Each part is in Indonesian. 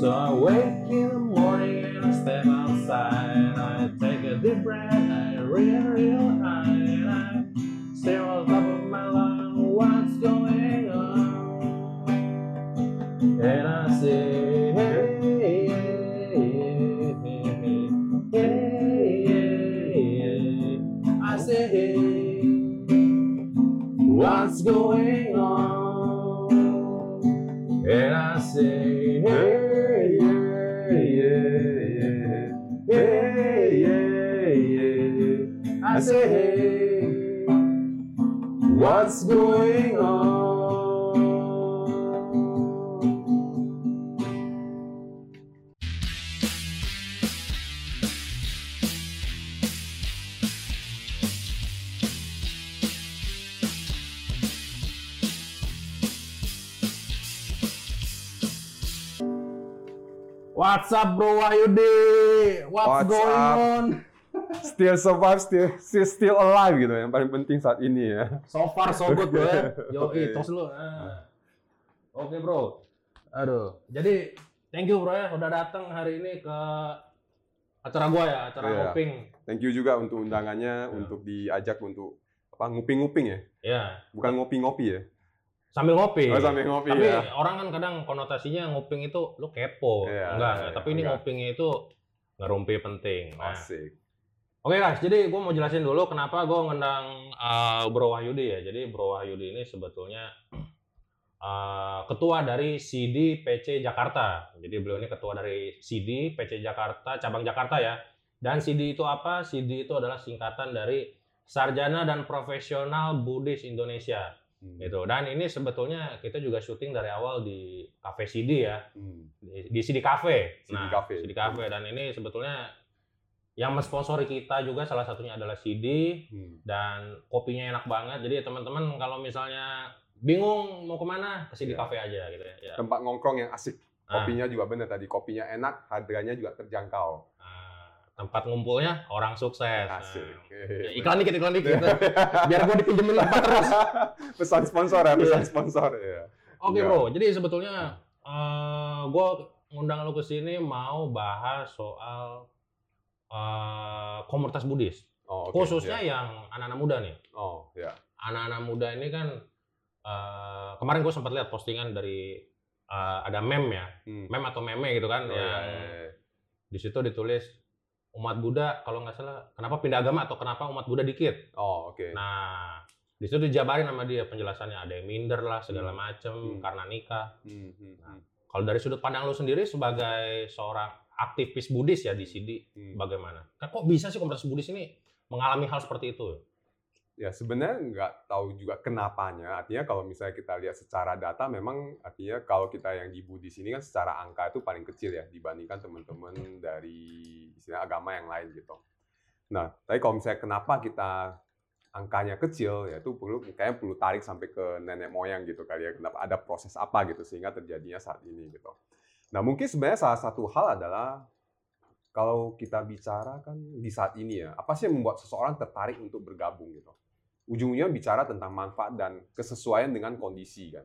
So I wake in the morning and I step outside. I take a deep breath, I real, real high, and I stare on top of my lung. What's going on? And I say, hey, hey, hey, hey, hey, hey. I say, hey, what's going on? And I say, I say, hey, what's going on? What's up, Bro Wahyudi? What's, What's going up? on? Still survive, still, still, still alive gitu. Yang paling penting saat ini ya. So far so good bro ya. Yo, eh, tos lu. Ah. Oke bro. Aduh. Jadi thank you bro ya udah datang hari ini ke acara gua ya, acara Iya. nguping. Thank you juga untuk undangannya, Ya. untuk diajak untuk apa nguping-nguping ya. Ya, Bukan ngopi-ngopi ya. sambil ngopi. Oh, sambil ngopi, Tapi ya. orang kan kadang konotasinya nguping itu lu kepo. Iya, enggak, iya, enggak. Tapi ini enggak. ngupingnya itu ngerumpi penting. Nah, Asik. Oke guys, jadi gue mau jelasin dulu kenapa gue ngundang uh, Bro Wahyudi ya. Jadi Bro Wahyudi ini sebetulnya uh, ketua dari CD PC Jakarta. Jadi beliau ini ketua dari CD PC Jakarta, cabang Jakarta ya. Dan CD itu apa? CD itu adalah singkatan dari Sarjana dan Profesional Buddhis Indonesia. Hmm. Gitu. Dan ini sebetulnya kita juga syuting dari awal di Cafe CD ya Hmm. di, di CD Cafe. CD nah, Cafe. CD Cafe dan ini sebetulnya yang mensponsori kita juga salah satunya adalah CD Hmm. dan kopinya enak banget. Jadi teman-teman kalau misalnya bingung mau ke mana ke CD Iya. Cafe aja gitu ya. Ya. Tempat ngongkrong yang asik. Nah, Kopinya juga bener tadi. Kopinya enak, harganya juga terjangkau. nah, tempat ngumpulnya orang sukses. Asik. Nah, ya, iklan dikit, iklan dikit. Biar gue dipinjemin tempat terus. pesan sponsor ya, pesan Iya. sponsor ya. Oke Iya. bro, jadi sebetulnya eh gue ngundang lo ke sini mau bahas soal eh, komunitas Buddhis. Oh, oke, khususnya ya. yang anak-anak muda nih. Oh, ya. Anak-anak muda ini kan eh, kemarin gue sempat lihat postingan dari eh, ada meme ya, Hmm. meme atau meme gitu kan, Oh, yang iya, iya, iya. di situ ditulis umat Buddha kalau nggak salah kenapa pindah agama atau kenapa umat Buddha dikit. Oh, oke. Nah di situ dijabarin sama dia penjelasannya ada yang minder lah segala Hmm. macem Hmm. karena nikah. Hmm, hmm, Nah, hmm, Kalau dari sudut pandang lu sendiri sebagai seorang aktivis Buddhis ya di CD, hmm. bagaimana? Kan kok bisa sih komunitas Buddhis ini mengalami hal seperti itu? Ya sebenarnya nggak tahu juga kenapanya. Artinya kalau misalnya kita lihat secara data, memang artinya kalau kita yang di Buddhis ini kan secara angka itu paling kecil ya dibandingkan teman-teman dari istilah agama yang lain gitu. Nah, tapi kalau misalnya kenapa kita angkanya kecil, ya itu perlu kayaknya perlu tarik sampai ke nenek moyang gitu kali ya. Kenapa ada proses apa gitu sehingga terjadinya saat ini gitu. Nah mungkin sebenarnya salah satu hal adalah kalau kita bicara kan di saat ini ya, apa sih yang membuat seseorang tertarik untuk bergabung gitu? Ujungnya bicara tentang manfaat dan kesesuaian dengan kondisi kan.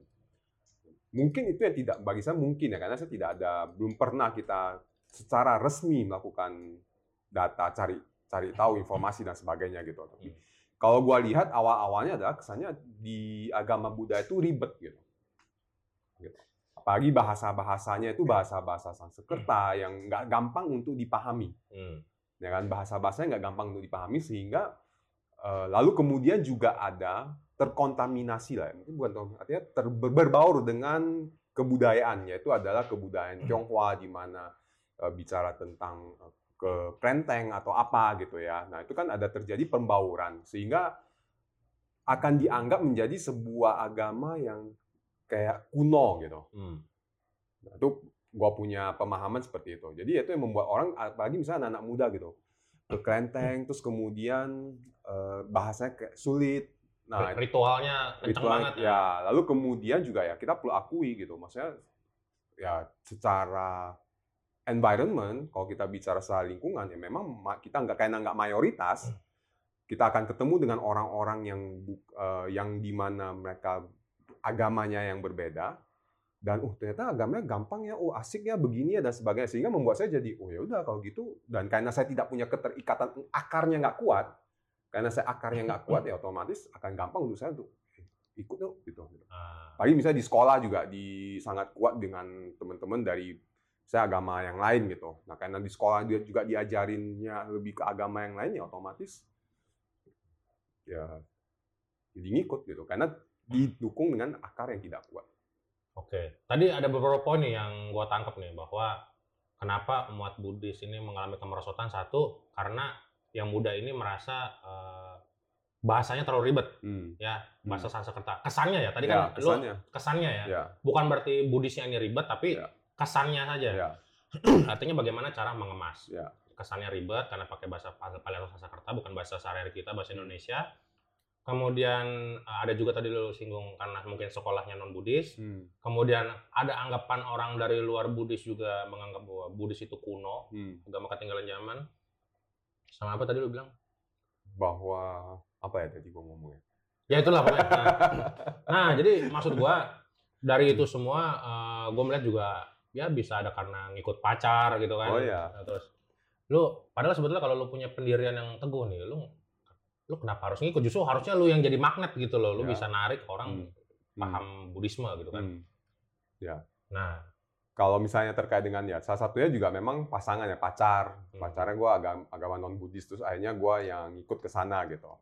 Mungkin itu yang tidak bagi saya mungkin ya karena saya tidak ada belum pernah kita secara resmi melakukan data cari cari tahu informasi dan sebagainya gitu. Tapi kalau gua lihat awal-awalnya adalah kesannya di agama Buddha itu ribet gitu. gitu. Apalagi bahasa-bahasanya itu bahasa-bahasa Sanskerta yang nggak gampang untuk dipahami. Hmm. ya kan? Bahasa-bahasanya nggak gampang untuk dipahami sehingga eh, lalu kemudian juga ada terkontaminasi lah mungkin bukan artinya ter- berbaur dengan kebudayaan yaitu adalah kebudayaan Tionghoa di mana eh, bicara tentang eh, ke prenteng atau apa gitu ya. Nah itu kan ada terjadi pembauran sehingga akan dianggap menjadi sebuah agama yang kayak kuno gitu Hmm. Nah, itu gua punya pemahaman seperti itu. Jadi itu yang membuat orang apalagi misalnya anak-anak muda gitu ke kelenteng terus kemudian eh, bahasanya kayak sulit. Nah, ritualnya kenceng ritual- banget ya. ya. Lalu kemudian juga ya kita perlu akui gitu. Maksudnya ya secara environment kalau kita bicara soal lingkungan ya memang ma- kita nggak kayak nggak mayoritas kita akan ketemu dengan orang-orang yang eh, yang di mana mereka agamanya yang berbeda dan oh ternyata agamanya gampang ya, oh asik ya begini ya dan sebagainya sehingga membuat saya jadi oh ya udah kalau gitu dan karena saya tidak punya keterikatan akarnya nggak kuat karena saya akarnya nggak kuat ya otomatis akan gampang untuk saya untuk eh, ikut yuk gitu. Ah. Apalagi misalnya di sekolah juga di sangat kuat dengan teman-teman dari saya agama yang lain gitu. Nah karena di sekolah dia juga diajarinnya lebih ke agama yang lain ya otomatis ya jadi ngikut gitu karena didukung dengan akar yang tidak kuat. Oke, tadi ada beberapa poin nih yang gua tangkap nih bahwa kenapa umat Buddhis ini mengalami kemerosotan satu karena yang muda ini merasa eh, bahasanya terlalu ribet Hmm. ya Hmm. bahasa Sanskerta kesannya ya tadi Ya, kan kesannya. kesannya ya Ya, bukan berarti Buddhisnya ini ribet tapi Ya. kesannya saja ya, artinya bagaimana cara mengemas ya. kesannya ribet karena pakai bahasa Pali Sanskerta bukan bahasa sehari-hari kita bahasa Indonesia kemudian eh, ada juga tadi lu singgung karena mungkin sekolahnya non Buddhis Hmm. kemudian ada anggapan orang dari luar Buddhis juga menganggap bahwa Buddhis itu kuno Hmm. agama ketinggalan zaman sama apa tadi lu bilang Bahwa apa ya tadi gua ngomongnya? ya itulah pokoknya nah, nah, jadi maksud gua dari itu semua eh, gua melihat juga ya bisa ada karena ngikut pacar gitu kan Oh iya. Nah, terus lu padahal sebetulnya kalau lu punya pendirian yang teguh nih lu lu kenapa harus ngikut justru harusnya lu yang jadi magnet gitu loh lu Ya. bisa narik orang Hmm. paham Buddhisme gitu kan Hmm. nah Kalau misalnya terkait dengan ya salah satunya juga memang pasangan ya pacar. Hmm. Pacarnya gua agama, agama non Buddhis terus akhirnya gua yang ikut ke sana gitu.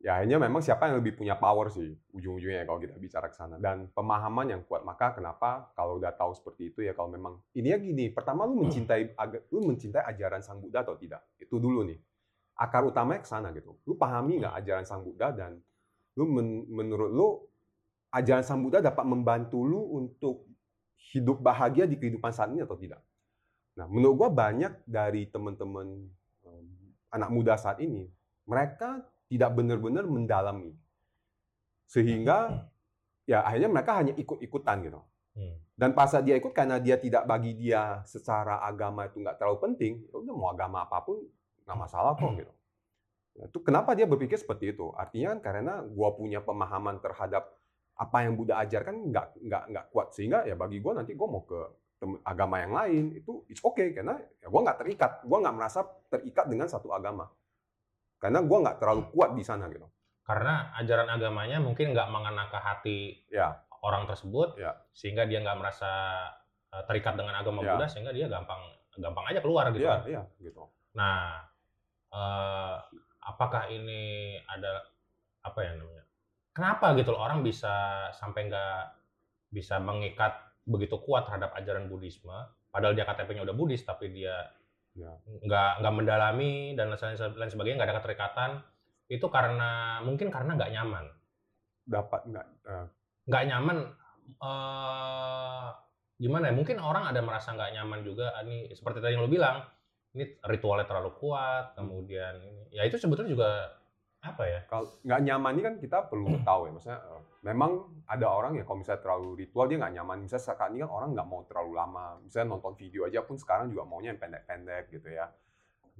Ya akhirnya memang siapa yang lebih punya power sih ujung-ujungnya kalau kita bicara ke sana dan pemahaman yang kuat. Maka kenapa kalau udah tahu seperti itu ya kalau memang ini ya gini, pertama lu mencintai aga- lu mencintai ajaran Sang Buddha atau tidak? Itu dulu nih. Akar utamanya ke sana gitu. Lu pahami nggak ajaran Sang Buddha dan lu men- menurut lu ajaran Sang Buddha dapat membantu lu untuk hidup bahagia di kehidupan saat ini atau tidak? Nah, menurut gua banyak dari teman-teman em, anak muda saat ini, mereka tidak benar-benar mendalami. Sehingga ya akhirnya mereka hanya ikut-ikutan gitu. hmm. Dan pas saat dia ikut karena dia tidak bagi dia secara agama itu nggak terlalu penting, ya udah mau agama apa pun nggak masalah kok gitu. Nah, itu kenapa dia berpikir seperti itu? Artinya kan karena gua punya pemahaman terhadap apa yang Buddha ajarkan nggak nggak nggak kuat sehingga ya bagi gua nanti gua mau ke agama yang lain itu it's okay karena ya gua nggak terikat, gua nggak merasa terikat dengan satu agama karena gua nggak terlalu kuat di sana gitu. karena ajaran agamanya mungkin nggak mengena ke hati Ya, orang tersebut Ya. sehingga dia nggak merasa uh, terikat dengan agama Ya. Buddha sehingga dia gampang gampang aja keluar gitu. iya, kan. iya gitu. Nah, eh, apakah ini ada apa ya namanya? Kenapa gitu loh orang bisa sampai nggak bisa mengikat begitu kuat terhadap ajaran Buddhisme, padahal dia KTP-nya udah Buddhis tapi dia Ya. nggak nggak mendalami dan lain lain sebagainya nggak ada keterikatan itu karena mungkin karena nggak nyaman Dapat nggak? nggak nyaman eh gimana ya mungkin orang ada merasa nggak nyaman juga ini seperti tadi yang lo bilang ini ritualnya terlalu kuat kemudian ini. Ya itu sebetulnya juga apa ya? Kalau nggak nyaman ini kan kita perlu tahu ya maksudnya eh, memang ada orang ya kalau misalnya terlalu ritual dia nggak nyaman. Misalnya saat ini kan orang nggak mau terlalu lama misalnya nonton video aja pun sekarang juga maunya yang pendek-pendek gitu ya.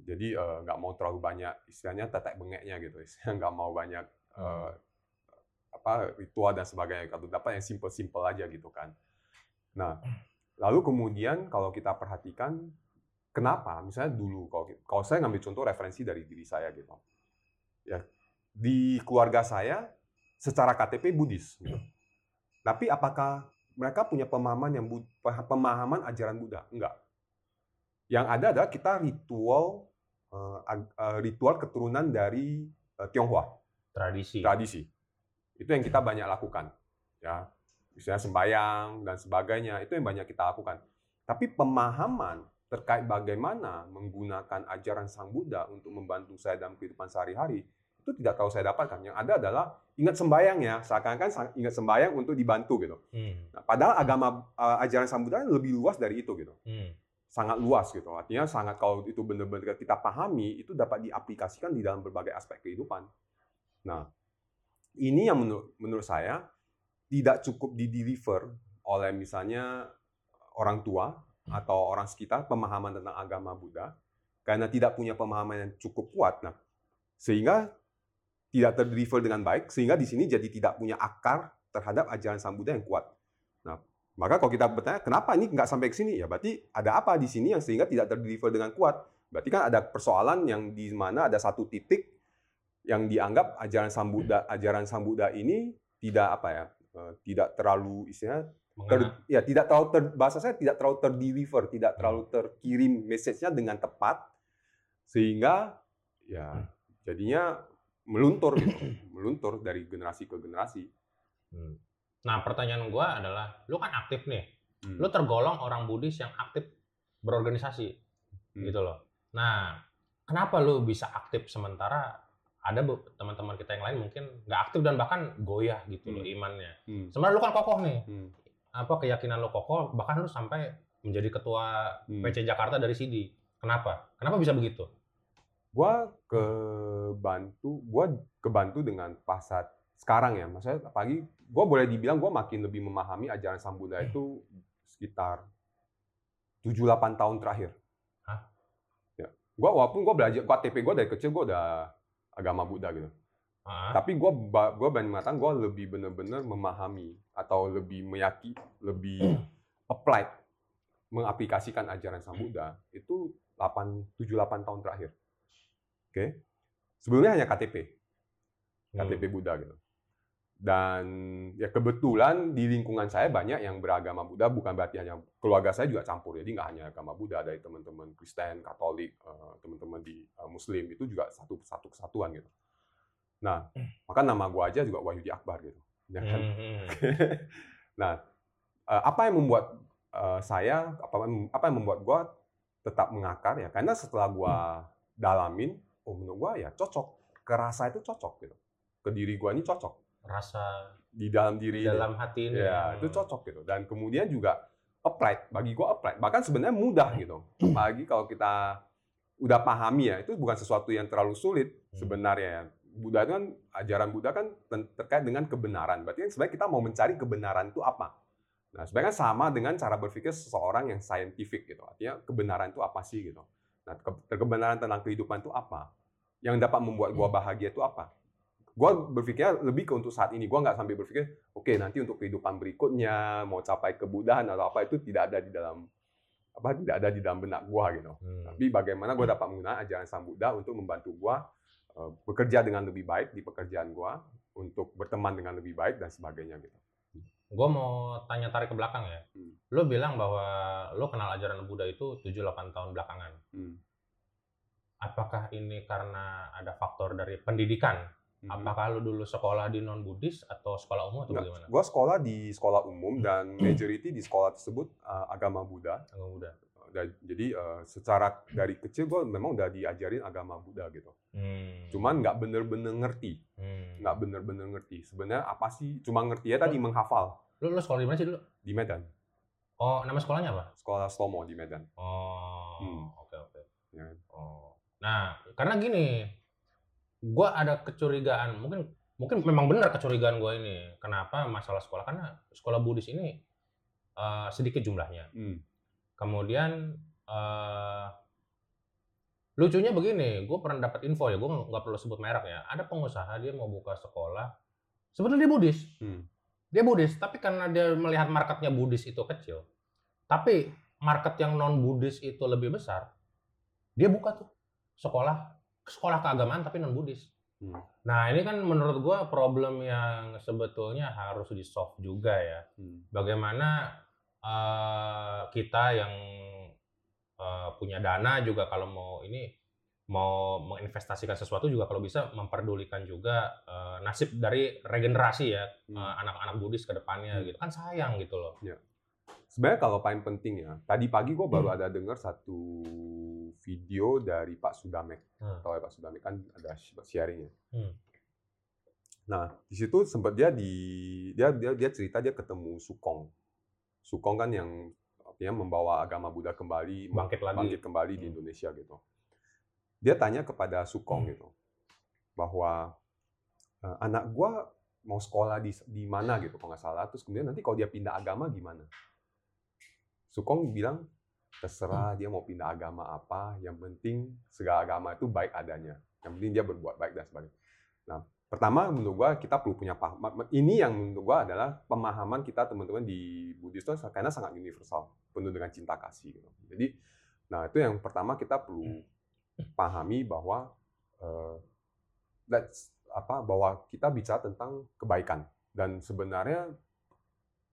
Jadi eh, nggak mau terlalu banyak istilahnya tetek bengeknya gitu istilahnya nggak mau banyak eh, apa ritual dan sebagainya. Kalau dapat yang simple-simple aja gitu kan. Nah lalu kemudian kalau kita perhatikan kenapa misalnya dulu kalau kalau saya ngambil contoh referensi dari diri saya gitu ya di keluarga saya secara KTP Buddhis. gitu. Tapi apakah mereka punya pemahaman yang pemahaman ajaran Buddha? Enggak. Yang ada adalah kita ritual eh, eh, ritual keturunan dari eh, Tionghoa, tradisi tradisi. Itu yang kita banyak lakukan. Ya, misalnya sembahyang dan sebagainya, itu yang banyak kita lakukan. Tapi pemahaman terkait bagaimana menggunakan ajaran Sang Buddha untuk membantu saya dalam kehidupan sehari-hari, itu tidak tahu saya dapatkan. Yang ada adalah ingat sembahyang ya, seakan-akan ingat sembahyang untuk dibantu gitu. Hmm, Nah, padahal agama eh, ajaran Sang Buddha lebih luas dari itu gitu. hmm, Sangat luas gitu. Artinya sangat kalau itu benar-benar kita pahami, itu dapat diaplikasikan di dalam berbagai aspek kehidupan. Nah, ini yang menurut menurut saya tidak cukup di-deliver oleh misalnya orang tua atau orang sekitar pemahaman tentang agama Buddha karena tidak punya pemahaman yang cukup kuat. Nah, sehingga tidak terdeliver dengan baik sehingga di sini jadi tidak punya akar terhadap ajaran Sang Buddha yang kuat. Nah, Maka kalau kita bertanya, kenapa ini nggak sampai ke sini? Ya berarti ada apa di sini yang sehingga tidak terdeliver dengan kuat. Berarti kan ada persoalan yang di mana ada satu titik yang dianggap ajaran Sang Buddha, ajaran Sang Buddha ini tidak apa ya, eh, tidak terlalu istilahnya ter, ya tidak terlalu ter, bahasa saya tidak terlalu terdeliver, tidak terlalu terkirim message-nya dengan tepat sehingga ya jadinya meluntur gitu, meluntur dari generasi ke generasi. Hmm. Nah, pertanyaan gua adalah, lu kan aktif nih. Hmm. Lu tergolong orang Buddhis yang aktif berorganisasi, Hmm. gitu loh. Nah, kenapa lu bisa aktif sementara ada teman-teman kita yang lain mungkin nggak aktif dan bahkan goyah gitu loh Hmm. imannya. Hmm. Sebenarnya lu kan kokoh nih. Hmm. Apa keyakinan lu kokoh, bahkan lu sampai menjadi ketua Hmm. PC Jakarta dari SIDI. Kenapa? Kenapa bisa begitu? Gua kebantu, gua kebantu dengan pasat sekarang ya. Maksudnya pagi, gua boleh dibilang gua makin lebih memahami ajaran Sang Buddha itu sekitar 7-8 tahun terakhir. Hah? Ya. Gua walaupun gua belajar, KTP gua dari kecil gua udah agama Buddha gitu. Ah, Tapi gua berani mengatakan gua lebih benar-benar memahami atau lebih meyaki, lebih applied mengaplikasikan ajaran Sang Buddha itu 8 7 8 tahun terakhir. Oke. Sebelumnya hanya KTP, hmm. KTP Buddha gitu. Dan ya kebetulan di lingkungan saya banyak yang beragama Buddha, bukan berarti hanya keluarga saya juga campur. Jadi nggak hanya agama Buddha, ada teman-teman Kristen, Katolik, eh, teman-teman di eh, Muslim itu juga satu satu kesatuan gitu. Nah, maka nama gua aja juga Wahyudi Akbar gitu. Ya kan? Hmm, hmm. nah, eh, apa yang membuat eh, saya apa apa yang membuat gua tetap mengakar ya? Karena setelah gua dalamin, oh menurut gua ya cocok. Kerasa itu cocok gitu. Ke diri gua ini cocok Rasa di dalam diri di ini. dalam hati ini. ya itu cocok gitu dan kemudian juga applied bagi gua applied bahkan sebenarnya mudah gitu apalagi kalau kita udah pahami ya itu bukan sesuatu yang terlalu sulit Hmm. sebenarnya ya. Buddha itu kan ajaran Buddha kan terkait dengan kebenaran. Berarti kan sebenarnya kita mau mencari kebenaran itu apa? Nah sebenarnya sama dengan cara berpikir seseorang yang scientific gitu. Artinya kebenaran itu apa sih gitu? Nah ke- kebenaran tentang kehidupan itu apa? Yang dapat membuat gua bahagia itu apa? Gua berpikir lebih ke untuk saat ini. Gua nggak sampai berpikir oke nanti untuk kehidupan berikutnya mau capai kebudahan atau apa itu tidak ada di dalam apa tidak ada di dalam benak gua gitu. Hmm. tapi bagaimana gua dapat menggunakan ajaran Sang Buddha untuk membantu gua eh, bekerja dengan lebih baik di pekerjaan gua untuk berteman dengan lebih baik dan sebagainya gitu Gue mau tanya tarik ke belakang ya. Hmm. Lo bilang bahwa lo kenal ajaran Buddha itu 7-8 tahun belakangan. Hmm. Apakah ini karena ada faktor dari pendidikan? Mhm. Apakah lo dulu sekolah di non Buddhis atau sekolah umum atau Nggak, bagaimana? gua sekolah di sekolah umum dan majority di sekolah tersebut eh, agama Buddha Agama Buddha. Dan- jadi eh, secara dari kecil gua memang udah diajarin agama Buddha gitu Hmm. cuman nggak bener-bener ngerti Hmm. nggak bener-bener ngerti sebenarnya apa sih cuma ngerti ya tadi menghafal Lo, lo sekolah di mana sih dulu? di Medan Oh, nama sekolahnya apa? sekolah Slomo di Medan Oh, Hmm. oke oke. Ya. Oh. Nah, karena gini, gua ada kecurigaan, mungkin mungkin memang benar kecurigaan gua ini. Kenapa masalah sekolah? Karena sekolah Buddhis ini eh, sedikit jumlahnya. Hmm. Kemudian eh, lucunya begini, gue pernah dapat info ya, gue nggak perlu sebut merek ya. Ada pengusaha dia mau buka sekolah, sebetulnya dia Buddhis, Hmm. dia Buddhis, tapi karena dia melihat marketnya Buddhis itu kecil, tapi market yang non Buddhis itu lebih besar, dia buka tuh sekolah sekolah keagamaan tapi non Buddhis. Hmm. Nah ini kan menurut gue problem yang sebetulnya harus di solve juga ya Hmm. bagaimana eh, kita yang eh, punya dana juga kalau mau ini mau menginvestasikan sesuatu juga kalau bisa memperdulikan juga eh, nasib dari regenerasi ya Hmm. eh, anak-anak Buddhis ke depannya Hmm. gitu kan sayang gitu loh. Sebenarnya kalau paling penting ya, tadi pagi gue baru ada dengar satu video dari Pak Sudamek. Hmm. Tahu ya Pak Sudamek kan ada sharingnya. Hmm. Nah di situ sempat dia di dia dia dia cerita dia ketemu Sukong. Sukong kan yang artinya membawa agama Buddha kembali Bangkit lagi. bangkit kembali di Hmm. Indonesia gitu. Dia tanya kepada Sukong Hmm. gitu bahwa "Eh, anak gua mau sekolah di di mana gitu kalau nggak salah terus kemudian nanti kalau dia pindah agama gimana? Sukong bilang terserah dia mau pindah agama apa, yang penting segala agama itu baik adanya. Yang penting dia berbuat baik dan sebagainya. Nah, pertama menurut gua kita perlu punya paham. Ini yang menurut gua adalah pemahaman kita teman-teman di Buddhis itu karena sangat universal, penuh dengan cinta kasih. Gitu. Jadi, nah itu yang pertama kita perlu pahami bahwa uh, that's apa bahwa kita bicara tentang kebaikan dan sebenarnya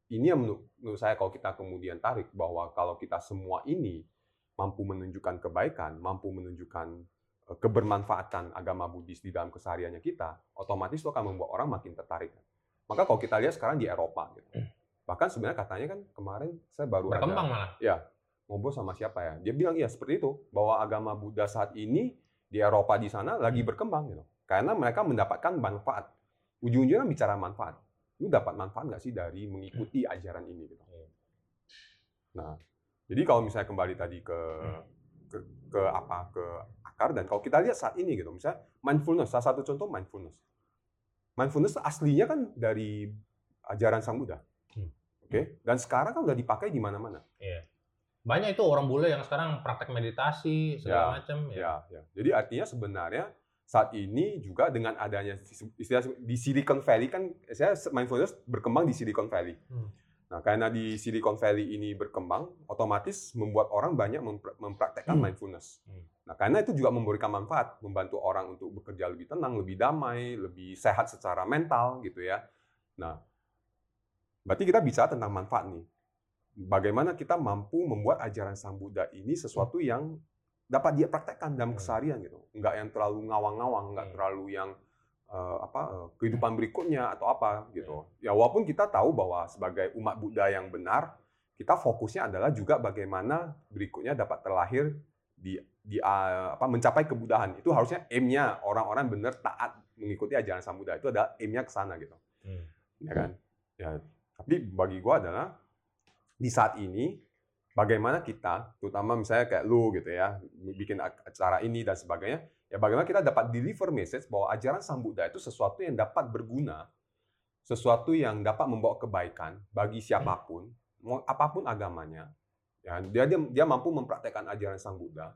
ini yang menurut, menurut saya kalau kita kemudian tarik bahwa kalau kita semua ini mampu menunjukkan kebaikan, mampu menunjukkan eh, kebermanfaatan agama Buddhis di dalam kesehariannya kita, otomatis itu akan membuat orang makin tertarik. Maka kalau kita lihat sekarang di Eropa, gitu. bahkan sebenarnya katanya kan kemarin saya baru berkembang ada, malah. ya ngobrol sama siapa ya, dia bilang ya seperti itu bahwa agama Buddha saat ini di Eropa di sana lagi berkembang gitu, karena mereka mendapatkan manfaat. Ujung-ujungnya bicara manfaat lu dapat manfaat nggak sih dari mengikuti ajaran ini gitu. Nah, jadi kalau misalnya kembali tadi ke ke, ke apa ke akar dan kalau kita lihat saat ini gitu, misalnya mindfulness, salah satu contoh mindfulness. Mindfulness aslinya kan dari ajaran Sang Buddha. Hmm. Oke, okay? dan sekarang kan udah dipakai di mana-mana. Iya. Banyak itu orang bule yang sekarang praktek meditasi segala Ya, macam ya. Ya, ya. Jadi artinya sebenarnya saat ini juga dengan adanya istilah di Silicon Valley kan saya mindfulness berkembang di Silicon Valley. Hmm. Nah, karena di Silicon Valley ini berkembang, otomatis membuat orang banyak mempra- mempraktekkan Hmm. mindfulness. Hmm. Nah, karena itu juga memberikan manfaat, membantu orang untuk bekerja lebih tenang, lebih damai, lebih sehat secara mental gitu ya. Nah, berarti kita bicara tentang manfaat nih. Bagaimana kita mampu membuat ajaran Sang Buddha ini sesuatu yang dapat dia praktekkan dalam Hmm. keseharian gitu. Enggak yang terlalu ngawang-ngawang, enggak Hmm. terlalu yang eh, apa eh, kehidupan berikutnya atau apa gitu. Ya walaupun kita tahu bahwa sebagai umat Buddha yang benar, kita fokusnya adalah juga bagaimana berikutnya dapat terlahir di di eh, apa mencapai kebudahan. Itu harusnya aimnya orang-orang benar taat mengikuti ajaran Sang Buddha. Itu ada aimnya ke sana gitu. Hmm. Ya kan? Ya, tapi bagi gua adalah di saat ini bagaimana kita, terutama misalnya kayak lu gitu ya, bikin acara ini dan sebagainya, ya bagaimana kita dapat deliver message bahwa ajaran Sang Buddha itu sesuatu yang dapat berguna, sesuatu yang dapat membawa kebaikan bagi siapa pun, mau apa pun agamanya. Ya, dia, dia dia mampu mempraktekkan ajaran Sang Buddha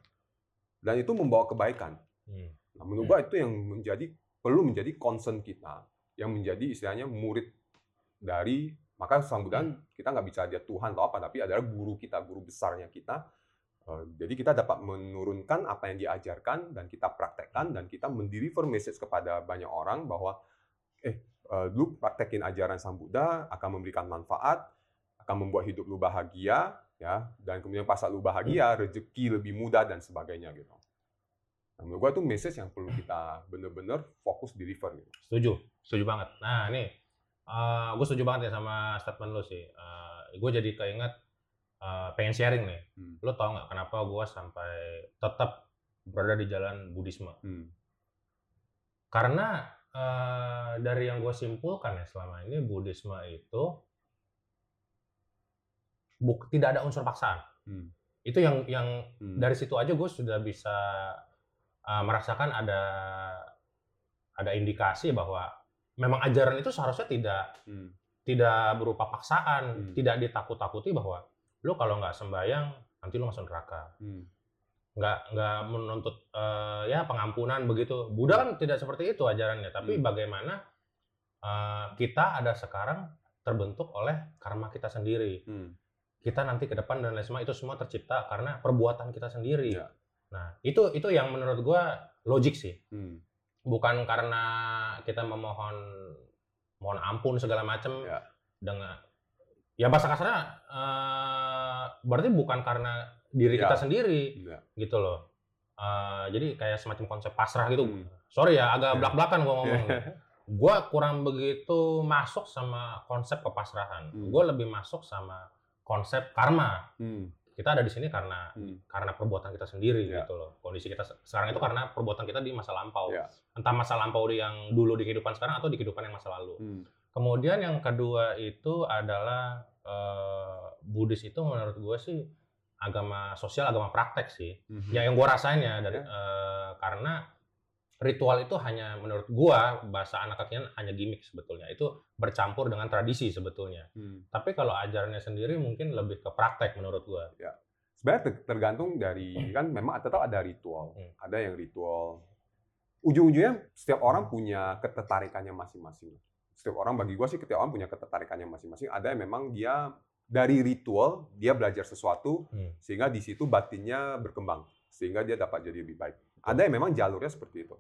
dan itu membawa kebaikan. Hmm. Nah, menurut gua itu yang menjadi perlu menjadi concern kita, yang menjadi istilahnya murid dari maka Sang Buddha kita nggak bicara dia Tuhan atau apa, tapi adalah guru kita, guru besarnya kita. Eh, Jadi kita dapat menurunkan apa yang diajarkan dan kita praktekkan dan kita mendeliver message kepada banyak orang bahwa eh eh, lu praktekin ajaran Sang Buddha akan memberikan manfaat, akan membuat hidup lu bahagia ya dan kemudian pas lu bahagia rezeki lebih mudah dan sebagainya gitu. Nah, menurut gua itu message yang perlu kita bener-bener fokus deliver gitu. Setuju, setuju banget. Nah, nih, gue setuju banget ya sama statement lo sih. gue jadi keinget eh, pengen sharing nih. Hmm. Lo tau nggak kenapa gue sampai tetap berada di jalan Buddhisme? Hmm. Karena eh, dari yang gue simpulkan ya selama ini Buddhisme itu buk, tidak ada unsur paksaan. Hmm. Itu yang yang Hmm. dari situ aja gue sudah bisa uh, merasakan ada ada indikasi bahwa memang ajaran itu seharusnya tidak Hmm. tidak berupa paksaan, Hmm. tidak ditakut-takuti bahwa lu kalau nggak sembayang nanti lu masuk neraka, Hmm. nggak nggak menuntut uh, ya pengampunan begitu. Buddha kan tidak seperti itu ajarannya, tapi Hmm. bagaimana uh, kita ada sekarang terbentuk oleh karma kita sendiri Hmm. Kita nanti ke depan dan lain semua itu semua tercipta karena perbuatan kita sendiri. Iya. Nah, itu itu yang menurut gua logik sih. Hmm. Bukan karena kita memohon mohon ampun segala macam Iya. dengan ya bahasa kasarnya eh, berarti bukan karena diri Iya. kita sendiri Iya. gitu loh. Eh, jadi kayak semacam konsep pasrah gitu. Hmm. Sorry ya, agak Iya. belak-belakan gua ngomong. gua kurang begitu masuk sama konsep kepasrahan. Hmm. Gua lebih masuk sama konsep karma Hmm. kita ada di sini karena Hmm. karena perbuatan kita sendiri Ya. gitu loh. Kondisi kita se- sekarang itu karena perbuatan kita di masa lampau. Ya. Entah masa lampau yang dulu di kehidupan sekarang atau di kehidupan yang masa lalu. Hmm. Kemudian yang kedua itu adalah eh, Buddhis itu menurut gue sih agama sosial, agama praktek sih. Mhm. Ya yang gue rasain ya dari Ya. eh, karena ritual itu hanya menurut gua bahasa anak kakinya hanya gimmick sebetulnya. Itu bercampur dengan tradisi sebetulnya. Hmm. Tapi kalau ajarannya sendiri mungkin lebih ke praktek menurut gua. Sebenarnya ter- tergantung dari kan memang tetap ada ritual. Hmm. Ada yang ritual ujung-ujungnya setiap orang punya ketertarikannya masing-masing. Setiap orang bagi gue sih setiap orang punya ketertarikannya masing-masing. Ada yang memang dia dari ritual dia belajar sesuatu Hmm. sehingga di situ batinnya berkembang sehingga dia dapat jadi lebih baik. Ada yang memang jalurnya seperti itu.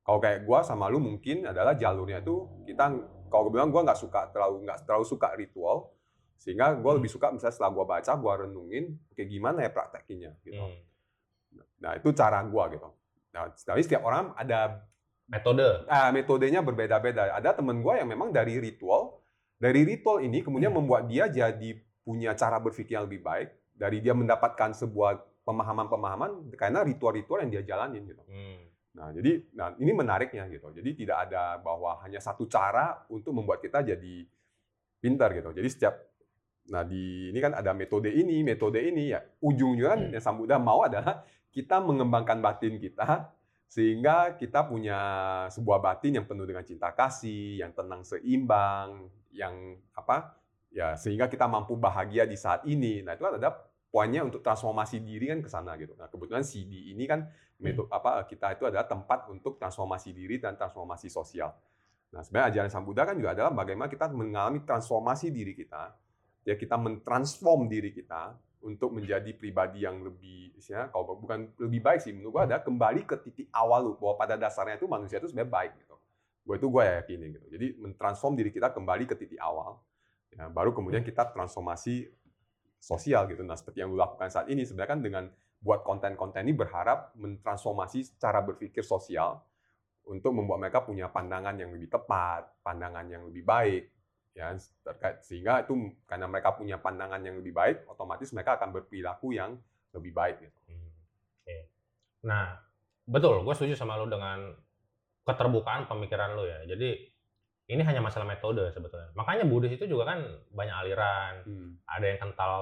Kalau kayak gua sama lu mungkin adalah jalurnya itu kita kalau gue bilang gua nggak suka terlalu nggak terlalu suka ritual sehingga gua lebih suka misalnya setelah gua baca gua renungin kayak gimana ya praktekinya gitu. Hmm. Nah, itu cara gua gitu. Nah, tapi setiap orang ada Metode. ah, metodenya berbeda-beda. Ada temen gua yang memang dari ritual, dari ritual ini kemudian Hmm. membuat dia jadi punya cara berpikir yang lebih baik, dari dia mendapatkan sebuah pemahaman-pemahaman karena ritual-ritual yang dia jalanin gitu. Hmm. Nah, jadi nah ini menariknya gitu. Jadi tidak ada bahwa hanya satu cara untuk membuat kita jadi pintar gitu. Jadi setiap nah di ini kan ada metode ini, metode ini ya. Ujungnya kan yang Sang Buddha mau adalah kita mengembangkan batin kita sehingga kita punya sebuah batin yang penuh dengan cinta kasih, yang tenang seimbang, yang apa? Ya, sehingga kita mampu bahagia di saat ini. Nah, itu kan ada poinnya untuk transformasi diri kan ke sana gitu. Nah, kebetulan CD ini kan metode apa kita itu adalah tempat untuk transformasi diri dan transformasi sosial. Nah, sebenarnya ajaran Sang Buddha kan juga adalah bagaimana kita mengalami transformasi diri kita. Ya, kita mentransform diri kita untuk menjadi pribadi yang lebih istilahnya kalau bukan lebih baik sih menurut gua ada kembali ke titik awal lu bahwa pada dasarnya itu manusia itu sebenarnya baik gitu. Gue itu gue yakinin gitu. Jadi mentransform diri kita kembali ke titik awal. Ya, baru kemudian kita transformasi sosial gitu. Nah, seperti yang lu lakukan saat ini sebenarnya kan dengan buat konten-konten ini berharap mentransformasi cara berpikir sosial untuk membuat mereka punya pandangan yang lebih tepat, pandangan yang lebih baik, ya terkait sehingga itu karena mereka punya pandangan yang lebih baik, otomatis mereka akan berperilaku yang lebih baik. Gitu. Hmm. Oke. Nah, betul, gue setuju sama lu dengan keterbukaan pemikiran lu ya. Jadi ini hanya masalah metode sebetulnya. Makanya Buddhis itu juga kan banyak aliran. Hmm. Ada yang kental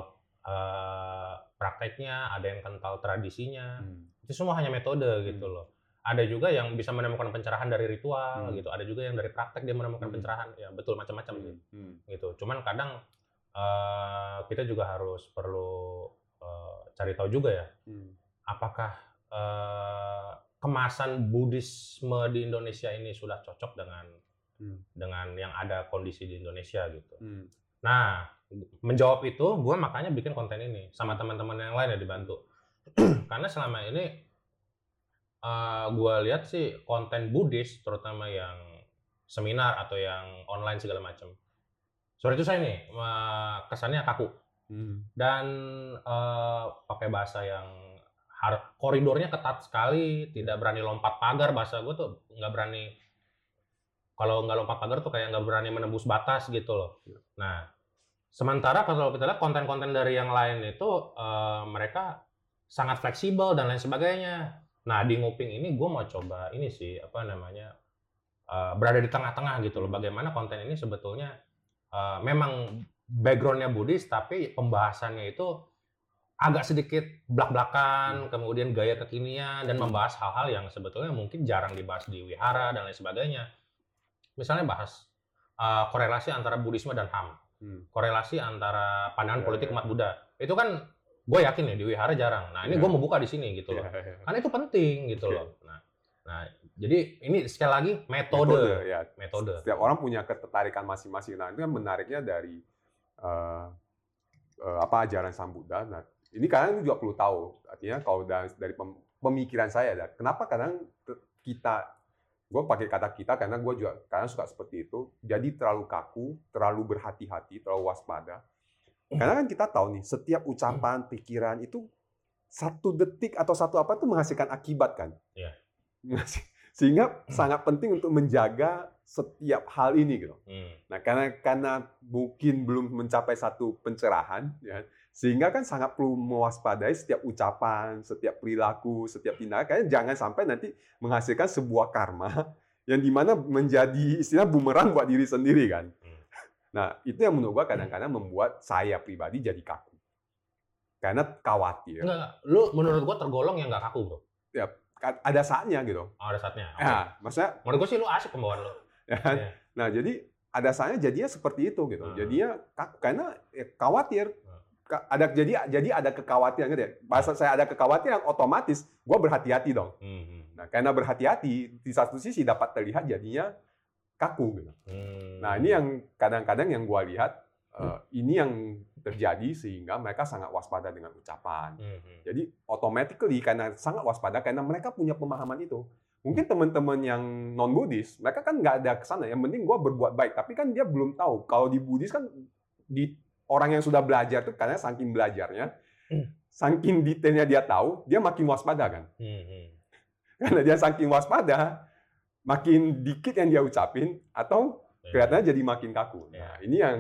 eh, prakteknya, ada yang kental tradisinya. Hmm. Itu semua hanya metode gitu loh. Ada juga yang bisa menemukan pencerahan dari ritual Hmm. gitu. Ada juga yang dari praktek dia menemukan Hmm. pencerahan. Ya betul macam-macam sih Hmm. gitu. Cuman kadang eh, kita juga harus perlu eh, cari tahu juga ya Hmm. apakah eh, kemasan Buddhisme di Indonesia ini sudah cocok dengan Hmm. dengan yang ada kondisi di Indonesia gitu. Hmm. Nah, menjawab itu, gue makanya bikin konten ini sama teman-teman yang lain ya dibantu. Karena selama ini eh gue lihat sih konten Buddhis, terutama yang seminar atau yang online segala macam. Sore itu saya nih eh, kesannya kaku Hmm. dan eh, pakai bahasa yang har- koridornya ketat sekali, tidak berani lompat pagar. Bahasa gue tuh nggak berani kalau nggak lompat pagar tuh kayak nggak berani menembus batas gitu loh. Iya. Nah, sementara kalau kita lihat konten-konten dari yang lain itu eh, mereka sangat fleksibel dan lain sebagainya. Nah di nguping ini gue mau coba ini sih apa namanya eh, berada di tengah-tengah gitu loh. Bagaimana konten ini sebetulnya eh, memang backgroundnya Buddhis tapi pembahasannya itu agak sedikit belak-belakan, kemudian gaya kekinian dan membahas hal-hal yang sebetulnya mungkin jarang dibahas di wihara dan lain sebagainya. Misalnya bahas uh, korelasi antara Buddhisme dan HAM, Hmm. korelasi antara pandangan Ya, politik ya. umat Buddha. Itu kan gue yakin ya di wihara jarang. Nah ini Ya. gue mau buka di sini gitu loh. Ya, ya, ya. Karena itu penting gitu Oke. loh. Nah, nah jadi ini sekali lagi metode, ya. metode. Setiap orang punya ketertarikan masing-masing. Nah, itu kan menariknya dari eh, eh, apa ajaran Sang Buddha. Nah, ini kalian juga perlu tahu. Artinya kalau dari, dari pem- pemikiran saya, kenapa kadang kita, gue pakai kata kita karena gue juga kadang suka seperti itu. Jadi terlalu kaku, terlalu berhati-hati, terlalu waspada. Karena kan kita tahu nih, setiap ucapan, pikiran itu satu detik atau satu apa itu menghasilkan akibat kan. Iya. Mengasih- Sehingga sangat penting untuk menjaga setiap hal ini gitu. Hmm. Nah, karena karena mungkin belum mencapai satu pencerahan, ya, sehingga kan sangat perlu mewaspadai setiap ucapan, setiap perilaku, setiap tindakan. Jangan sampai nanti menghasilkan sebuah karma yang di mana menjadi istilah bumerang buat diri sendiri kan. Hmm. Nah, itu yang menurut gua kadang-kadang membuat saya pribadi jadi kaku. Karena khawatir, Enggak, lu menurut gue tergolong yang nggak kaku bro. Kan ada saatnya gitu. Oh, ada saatnya. Ya, maksudnya Menurut gue sih lu asik pembawaan lu. ya kan? Iya. Nah, jadi ada saatnya jadinya seperti itu gitu. Hmm. Jadinya ka- karena ya, khawatir ada jadi jadi ada kekhawatiran gitu ya. Bahasa saya ada kekhawatiran otomatis gue berhati-hati dong. Hmm, hmm. Nah, karena berhati-hati di satu sisi dapat terlihat jadinya kaku gitu. Hmm. Nah, ini yang kadang-kadang yang gua lihat eh, ini yang terjadi sehingga mereka sangat waspada dengan ucapan. Hmm, hmm. Jadi automatically karena sangat waspada karena mereka punya pemahaman itu. Mungkin teman-teman yang non Buddhis, mereka kan nggak ada ke sana. Yang penting gua berbuat baik. Tapi kan dia belum tahu kalau di Buddhis kan di orang yang sudah belajar tuh karena saking belajarnya, Hmm. saking detailnya dia tahu, dia makin waspada kan. Hmm, hmm. Karena dia saking waspada, makin dikit yang dia ucapin atau kelihatannya jadi makin kaku. Ya. Nah, ini yang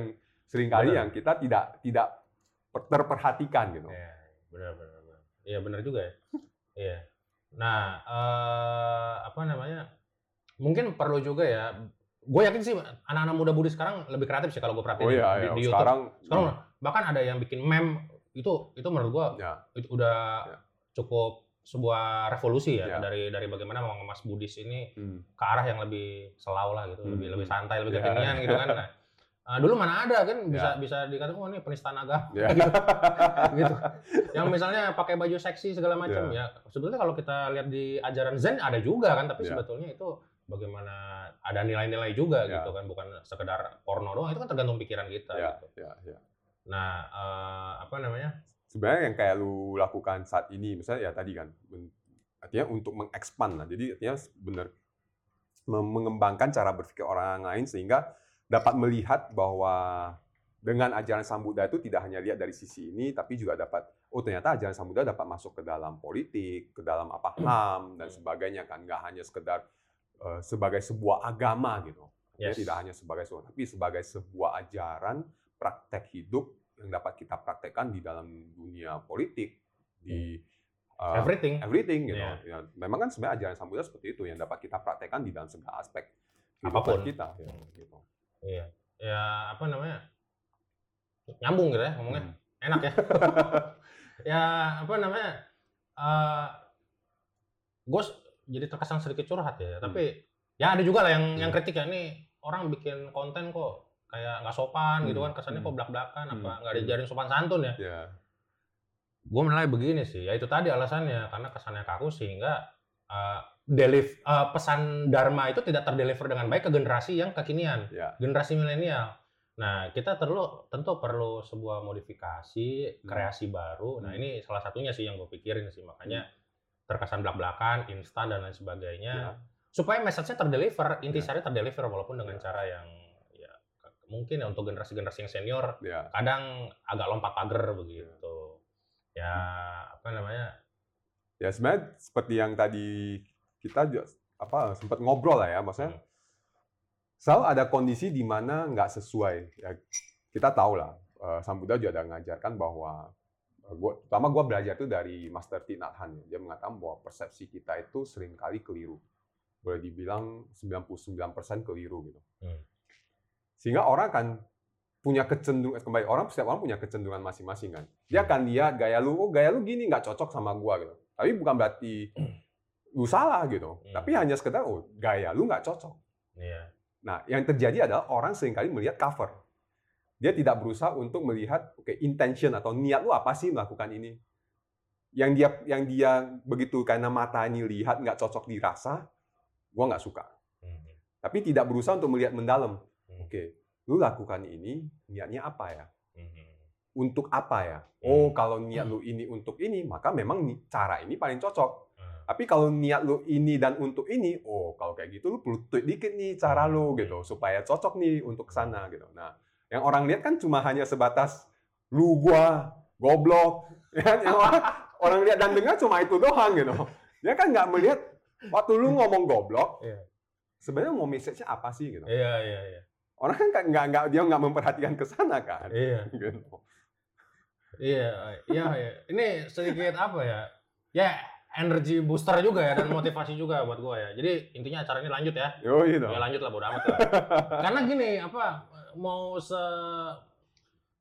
sering kali Benar. yang kita tidak tidak per- terperhatikan gitu. Iya, benar benar benar. Iya benar juga ya. Iya. Nah, eh, apa namanya? Mungkin perlu juga ya. Gue yakin sih anak-anak muda Buddhis sekarang lebih kreatif sih kalau gue perhatiin Oh iya, di, ya. di YouTube. sekarang Sekarang bahkan ada yang bikin meme itu itu menurut gue ya, itu udah Ya. cukup sebuah revolusi ya, Ya. dari dari bagaimana mengemas Buddhis ini hmm, ke arah yang lebih selau lah gitu, Hmm. lebih lebih santai, lebih Ya. kekinian gitu kan. Nah, eh, dulu mana ada kan bisa Ya. bisa dikatakan oh ini penistaan agama ya. gitu. Yang misalnya pakai baju seksi segala macam Ya. ya. Sebetulnya kalau kita lihat di ajaran Zen ada juga kan, tapi Ya. sebetulnya itu bagaimana ada nilai-nilai juga Ya. gitu kan, bukan sekedar porno doang. Itu kan tergantung pikiran kita ya, gitu. ya, ya. Nah, eh, apa namanya? Sebenarnya yang kayak lu lakukan saat ini, misalnya ya tadi kan, artinya untuk mengekspan lah. Jadi artinya benar mengembangkan cara berpikir orang lain sehingga dapat melihat bahwa dengan ajaran Sang Buddha itu tidak hanya lihat dari sisi ini, tapi juga dapat, oh ternyata ajaran Sang Buddha dapat masuk ke dalam politik, ke dalam apa HAM dan sebagainya kan, nggak hanya sekedar eh, sebagai sebuah agama gitu. Yes. tidak hanya sebagai sebuah, tapi sebagai sebuah ajaran praktek hidup yang dapat kita praktekkan di dalam dunia politik, di uh, Everything. everything gitu. Iya. Ya, memang kan sebenarnya ajaran Sang Buddha seperti itu yang dapat kita praktekkan di dalam segala aspek Apa pun. kita. Ya, gitu. Iya. Ya apa namanya? Nyambung gitu ya ngomongnya. Hmm. Enak ya. ya apa namanya? eh gue jadi terkesan sedikit curhat ya, tapi ya ada juga lah yang yang Hmm. kritik ya ini orang bikin konten kok kayak nggak sopan gitu Hmm. kan kesannya Hmm. kok belak-belakan apa Hmm. nggak diajarin sopan santun ya. Ya, Gue menilai begini sih, ya itu tadi alasannya karena kesannya kaku sehingga eh deliv- eh, pesan dharma itu tidak terdeliver dengan baik ke generasi yang kekinian ya, generasi milenial. Nah, kita perlu tentu perlu sebuah modifikasi, Hmm. kreasi baru. Nah, Hmm. ini salah satunya sih yang gue pikirin sih, makanya terkesan belak-belakan, instan dan lain sebagainya. ya, Supaya message-nya terdeliver, Ya. inti sari terdeliver walaupun dengan Ya. cara yang ya mungkin ya untuk generasi-generasi yang senior ya. kadang agak lompat pagar begitu. Ya, apa namanya? Ya sebenarnya seperti yang tadi kita apa sempat ngobrol lah ya, maksudnya Hmm. selalu ada kondisi di mana nggak sesuai. Ya, kita tahu lah, eh, Sang Buddha juga ada mengajarkan bahwa eh, gua, pertama gue belajar itu dari Master Thich Nhat Hanh. ya. Dia mengatakan bahwa persepsi kita itu sering kali keliru. Boleh dibilang 99% keliru gitu. Hmm. Sehingga orang kan punya kecenderungan kembali orang setiap orang punya kecenderungan masing-masing kan. Dia akan lihat gaya lu, oh gaya lu gini nggak cocok sama gua gitu. Tapi bukan berarti lu salah gitu. Hmm. Tapi hanya sekedar oh gaya lu nggak cocok. Iya. Nah, yang terjadi adalah orang sering kali melihat cover. Dia tidak berusaha untuk melihat oke intention atau niat lu apa sih melakukan ini. Yang dia yang dia begitu karena mata ini lihat nggak cocok dirasa, gua nggak suka. Hmm. Tapi tidak berusaha untuk melihat mendalam. Hmm. Oke, lu lakukan ini niatnya apa ya? Hmm. Untuk apa ya? Oh, kalau niat lu ini untuk ini, maka memang cara ini paling cocok. Tapi kalau niat lu ini dan untuk ini, oh kalau kayak gitu lu perlu tweak dikit nih cara lu gitu supaya cocok nih untuk sana gitu. Nah, yang orang lihat kan cuma hanya sebatas lu gua goblok, ya? Yang orang, orang lihat dan dengar cuma itu doang gitu. Dia kan nggak melihat waktu lu ngomong goblok, Iya. sebenarnya mau message-nya apa sih gitu. Iya, iya, iya. Orang kan nggak- nggak dia nggak memperhatikan ke sana kan. Iya. Gitu. Iya, iya, iya. Ini sedikit apa ya? Ya, energi booster juga ya dan motivasi juga buat gua ya. Jadi intinya acara ini lanjut ya. Yo gitu. Ya lanjut lah bodo amat lah. Karena gini, apa mau se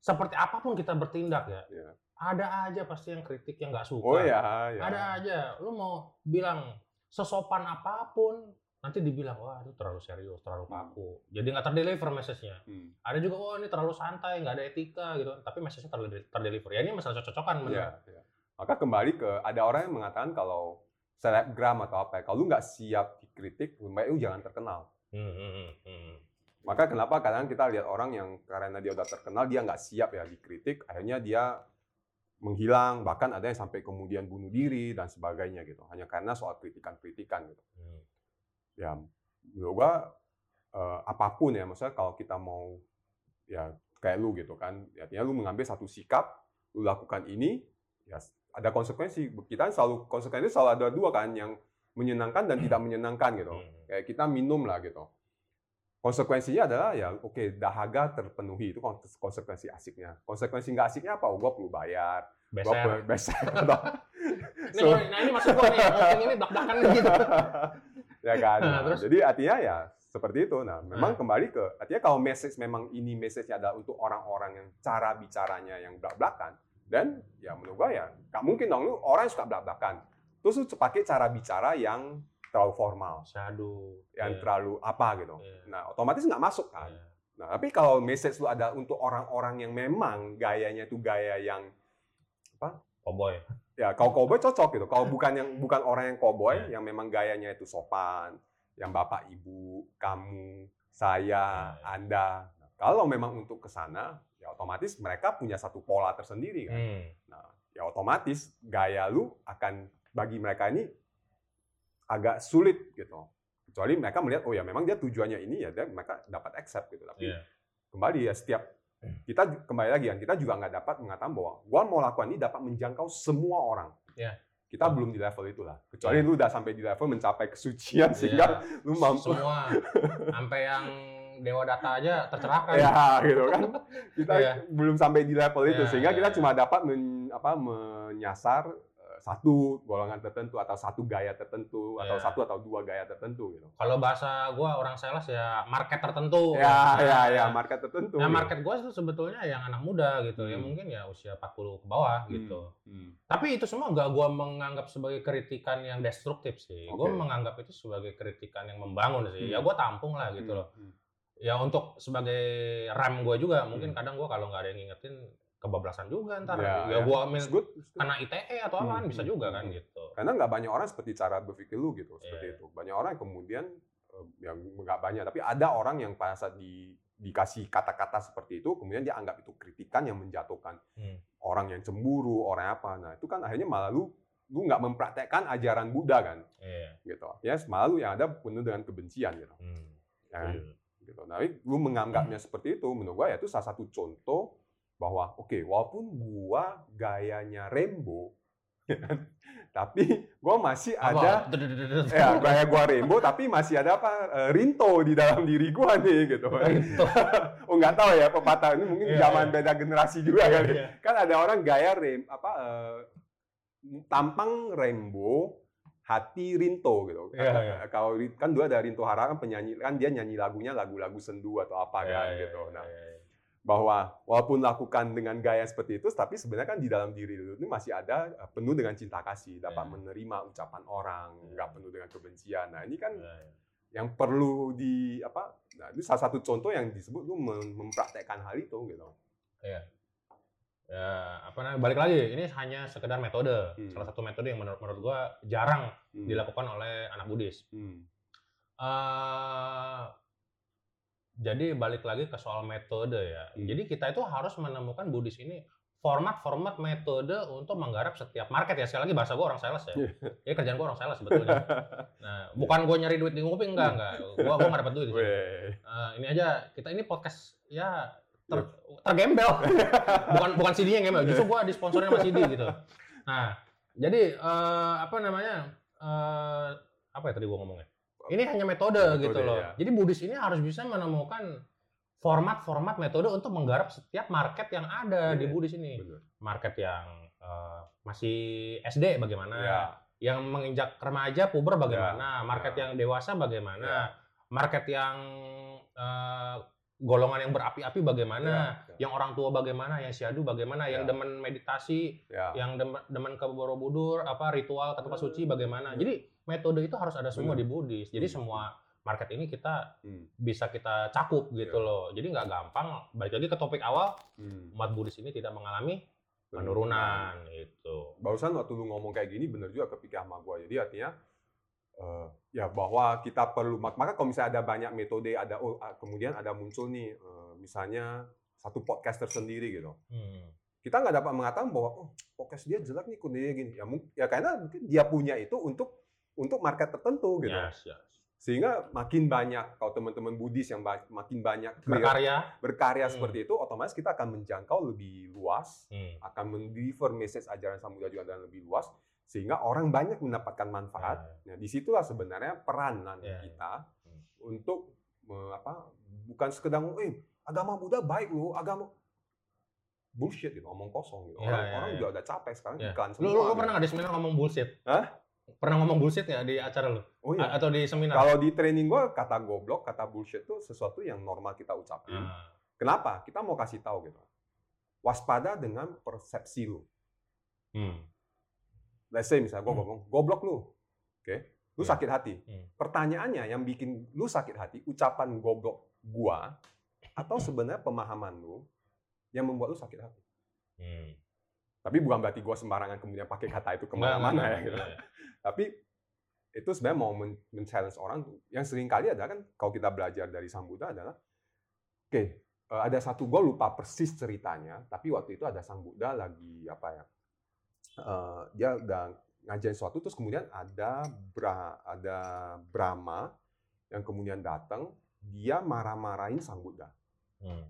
seperti apa pun kita bertindak ya. Iya. Ada aja pasti yang kritik yang nggak suka. Oh ya, ya. Ada aja. Lu mau bilang sesopan apa pun nanti dibilang wah itu terlalu serius, terlalu kaku. Jadi nggak terdeliver message-nya. Hmm. Ada juga oh ini terlalu santai, nggak ada etika gitu. Tapi message-nya terdeli- terdeliver. Ya ini masalah cocok-cocokan bener. Iya, iya. Maka kembali ke ada orang yang mengatakan kalau selebgram atau apa ya. Kalau lu nggak siap dikritik, lebih baik lu jangan terkenal. Hmm, hmm, hmm, hmm. Maka kenapa kadang kita lihat orang yang karena dia udah terkenal, dia nggak siap ya dikritik, akhirnya dia menghilang, bahkan ada yang sampai kemudian bunuh diri dan sebagainya gitu. Hanya karena soal kritikan-kritikan gitu. Hmm. Ya, menurut gua eh, apa pun ya, maksudnya kalau kita mau ya kayak lu gitu kan, artinya lu mengambil satu sikap, lu lakukan ini, ya ada konsekuensi. Kita selalu konsekuensi selalu ada dua kan, yang menyenangkan dan tidak menyenangkan gitu. Hmm. Kayak kita minum lah gitu. Konsekuensinya adalah ya oke dahaga terpenuhi itu kons- konsekuensi asiknya. Konsekuensi nggak asiknya apa? Oh, gua perlu bayar, gua Beser. So- nah ini maksud gua nih, ngomong ini belak-belakan gitu. ya kan. Nah, Nah, terus? Jadi artinya ya seperti itu. Nah, memang Nah. kembali ke artinya kalau message memang ini message-nya adalah untuk orang-orang yang cara bicaranya yang belak-belakan dan ya menurut gua ya nggak mungkin dong lu orang yang suka belak-belakan. Terus lu pakai cara bicara yang terlalu formal, Shadow. yang Iya, terlalu apa gitu. iya, Nah, otomatis nggak masuk kan. iya. Nah, tapi kalau message lu ada untuk orang-orang yang memang gayanya itu gaya yang Cowboy. ya kalau cowboy cocok gitu. Kalau bukan yang bukan orang yang cowboy Iya. yang memang gayanya itu sopan, yang bapak ibu, kamu, saya, Iya. Anda. Nah, kalau memang untuk ke sana, ya otomatis mereka punya satu pola tersendiri kan. Hmm. Nah, ya otomatis gaya lu akan bagi mereka ini agak sulit gitu. Kecuali mereka melihat oh ya memang dia tujuannya ini ya dan mereka dapat accept gitu. Tapi Iya. kembali ya setiap kita kembali lagi kan kita juga nggak dapat mengatakan bahwa gua mau lakukan ini dapat menjangkau semua orang. Iya. Kita belum di level itulah. Kecuali lu udah sampai di level mencapai kesucian sehingga Iya. lu mampu semua sampai yang dewa data aja tercerahkan. ya gitu kan. Kita Iya. belum sampai di level itu Iya, sehingga iya, kita iya. cuma dapat men- apa, menyasar satu golongan tertentu atau satu gaya tertentu atau Iya. satu atau dua gaya tertentu gitu. Kalau bahasa gua orang sales ya market tertentu. Ya, Nah, ya, ya, market tertentu. Nah, gitu. market gua itu sebetulnya yang anak muda gitu, ya Hmm. mungkin ya usia 40 ke bawah Hmm, gitu. hmm. Tapi itu semua nggak gua menganggap sebagai kritikan yang destruktif sih. Gua Oke. menganggap itu sebagai kritikan yang membangun sih. Ya Hmm. gua tampung lah gitu Hmm, loh. hmm. Ya untuk sebagai rem gua juga, mungkin Hmm. kadang gua kalau nggak ada yang ngingetin kebablasan juga ntar. Ya, Ya, ya. gua ambil It's good, kena ITE atau apa Hmm, kan bisa hmm, juga hmm, kan hmm. gitu. Karena nggak banyak orang seperti cara berpikir lu gitu, seperti Iya. itu. Banyak orang yang kemudian eh, yang nggak banyak, tapi ada orang yang pada saat di, dikasih kata-kata seperti itu, kemudian dia anggap itu kritikan yang menjatuhkan Hmm. orang yang cemburu, orang apa. Nah itu kan akhirnya malah lu lu nggak mempraktekkan ajaran Buddha kan, Iya. gitu. Ya malah lu yang ada penuh dengan kebencian gitu. Hmm. Ya kan? Betul. gitu. Nah, tapi lu menganggapnya seperti itu, menurut gua ya itu salah satu contoh bahwa oke, walaupun gua gayanya ya kan, tapi gua masih ada Apa? ya gaya gua rainbow tapi masih ada apa eh, rinto di dalam diri gua nih gitu. Rinto. oh nggak tahu ya pepatah ini mungkin Iya, zaman iya. beda generasi juga kali. Iya. Kan ada orang gaya rain apa eh, tampang rainbow hati Rinto gitu. Kan- iya. Kalau kan dulu ada Rinto Hara kan penyanyi kan dia nyanyi lagunya lagu-lagu sendu atau apa Iya, kan iya, gitu. Nah, iya, iya. Bahwa walaupun lakukan dengan gaya seperti itu tapi sebenarnya kan di dalam diri lu ini masih ada eh, penuh dengan cinta kasih, dapat Iya. menerima ucapan orang, Iya. nggak penuh dengan kebencian. Nah, ini kan Iya, iya. yang perlu di apa? Nah, itu salah satu contoh yang disebut lu mem- mempraktekkan hal itu gitu. Ya, apa namanya? Balik lagi, ini hanya sekedar metode. Hmm. Salah satu metode yang menurut menurut gua jarang Hmm. dilakukan oleh anak Buddhis. Hmm. eh jadi balik lagi ke soal metode ya. Hmm. Jadi kita itu harus menemukan Buddhis ini format-format metode untuk menggarap setiap market ya. Sekali lagi bahasa gua orang sales ya. Jadi kerjaan gua orang sales sebetulnya. Nah, bukan gua nyari duit di ngopi enggak enggak. Gua gua nggak dapat duit di sini. Eh, ini aja kita ini podcast ya ter, tergembel bukan bukan CD yang gembel justru gua disponsorin sama CD gitu nah jadi eh, apa namanya eh, apa ya tadi gua ngomongnya ini hanya metode, Metode, gitu loh ya. jadi Buddhis ini harus bisa menemukan format-format metode untuk menggarap setiap market yang ada di Iya, Buddhis ini Bener. market yang eh, masih SD bagaimana Ya. yang menginjak remaja puber bagaimana, Ya, market ya. yang dewasa bagaimana, Ya. market yang eh, golongan yang berapi-api bagaimana, Ya, ya. yang orang tua bagaimana, yang syadu bagaimana, yang Ya. demen meditasi, Ya. yang demen, demen ke Borobudur, apa ritual ke tempat suci bagaimana. Jadi metode itu harus ada semua Benar. di Buddhis. Jadi Hmm. semua market ini kita Hmm. bisa kita cakup gitu Ya. loh. Jadi nggak gampang. Balik lagi ke topik awal, Hmm. umat Buddhis ini tidak mengalami penurunan itu. barusan waktu lu ngomong kayak gini bener juga kepikir sama gue jadi artinya eh, ya bahwa kita perlu mak- maka kalau misalnya ada banyak metode ada oh, kemudian ada muncul nih eh, misalnya satu podcast tersendiri gitu Hmm. kita nggak dapat mengatakan bahwa oh podcast dia jelek nih kondisinya gini ya mungkin ya karena mungkin dia punya itu untuk untuk market tertentu gitu Yes, yes. sehingga makin banyak kalau teman-teman Buddhis yang makin banyak Berkarya. berkarya Hmm. seperti itu otomatis kita akan menjangkau lebih luas Hmm. akan mendeliver message ajaran Samudra juga dan lebih luas sehingga orang banyak mendapatkan manfaat. Nah, di situlah sebenarnya peranan ya. kita Hmm. untuk me- apa bukan sekedar eh agama Buddha baik loh, agama bullshit gitu, omong kosong gitu. Ya, Orang, ya, orang ya. juga udah capek sekarang Ya. iklan Lu, semua. lu, lu gitu. pernah nggak di seminar ngomong bullshit? Hah? Pernah ngomong bullshit nggak di acara lu? Oh iya. A- Atau di seminar? Kalau di training gua kata goblok, kata bullshit itu sesuatu yang normal kita ucapin. Ah. Kenapa? Kita mau kasih tahu gitu. Waspada dengan persepsi lu. Hmm. Let's say misalnya gue Hmm. ngomong, goblok lu. Oke, lu Ya. sakit hati. Hmm. Pertanyaannya yang bikin lu sakit hati, ucapan goblok gua atau sebenarnya pemahaman lu yang membuat lu sakit hati. Hmm. Tapi bukan berarti gua sembarangan kemudian pakai kata itu ke mana-mana nggak, ya. Gitu. nggak. Tapi itu sebenarnya mau men- men-challenge orang yang sering kali ada kan kalau kita belajar dari Sang Buddha adalah oke eh, ada satu gue lupa persis ceritanya tapi waktu itu ada Sang Buddha lagi apa ya eh, dia udah ngajarin sesuatu terus kemudian ada bra, ada Brahma yang kemudian datang dia marah-marahin Sang Buddha Hmm.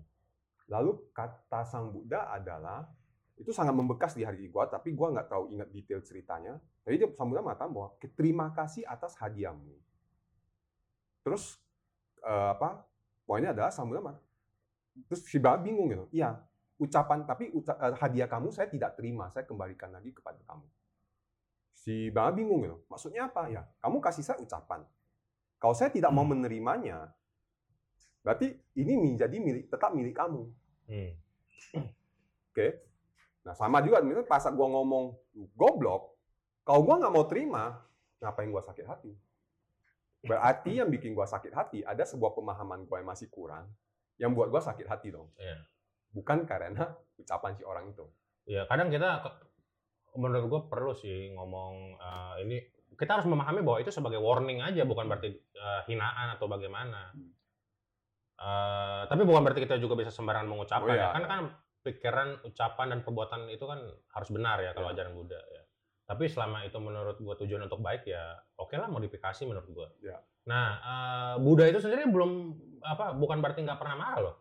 Lalu kata sang Buddha adalah itu sangat membekas di hati gua, tapi gua nggak tahu ingat detail ceritanya. Jadi dia Buddha mengatakan bahwa terima kasih atas hadiahmu. Terus eh, apa? Poinnya adalah Buddha mengatakan- terus si Brahma bingung gitu. Iya, ucapan tapi uca- eh, hadiah kamu saya tidak terima, saya kembalikan lagi kepada kamu. Si Brahma bingung gitu. Maksudnya apa? Ya, kamu kasih saya ucapan. Kalau saya tidak mau menerimanya, berarti ini menjadi milik tetap milik kamu. Hmm. Oke. Nah, sama juga misalnya pas gua ngomong goblok, kalau gua nggak mau terima, ngapain gua sakit hati? Berarti yang bikin gua sakit hati ada sebuah pemahaman gua yang masih kurang yang buat gua sakit hati dong. Iya. Bukan karena ucapan si orang itu. Ya kadang kita menurut gue perlu sih ngomong eh, ini kita harus memahami bahwa itu sebagai warning aja bukan berarti eh, hinaan atau bagaimana. Hmm. Eh, tapi bukan berarti kita juga bisa sembarangan mengucapkan Oh, ya. iya, Kan iya. kan pikiran, ucapan dan perbuatan itu kan harus benar ya kalau Iya. ajaran Buddha ya. Tapi selama itu menurut gua tujuan untuk baik ya oke lah modifikasi menurut gua. Iya. Nah, eh, Buddha itu sendiri belum apa bukan berarti nggak pernah marah loh.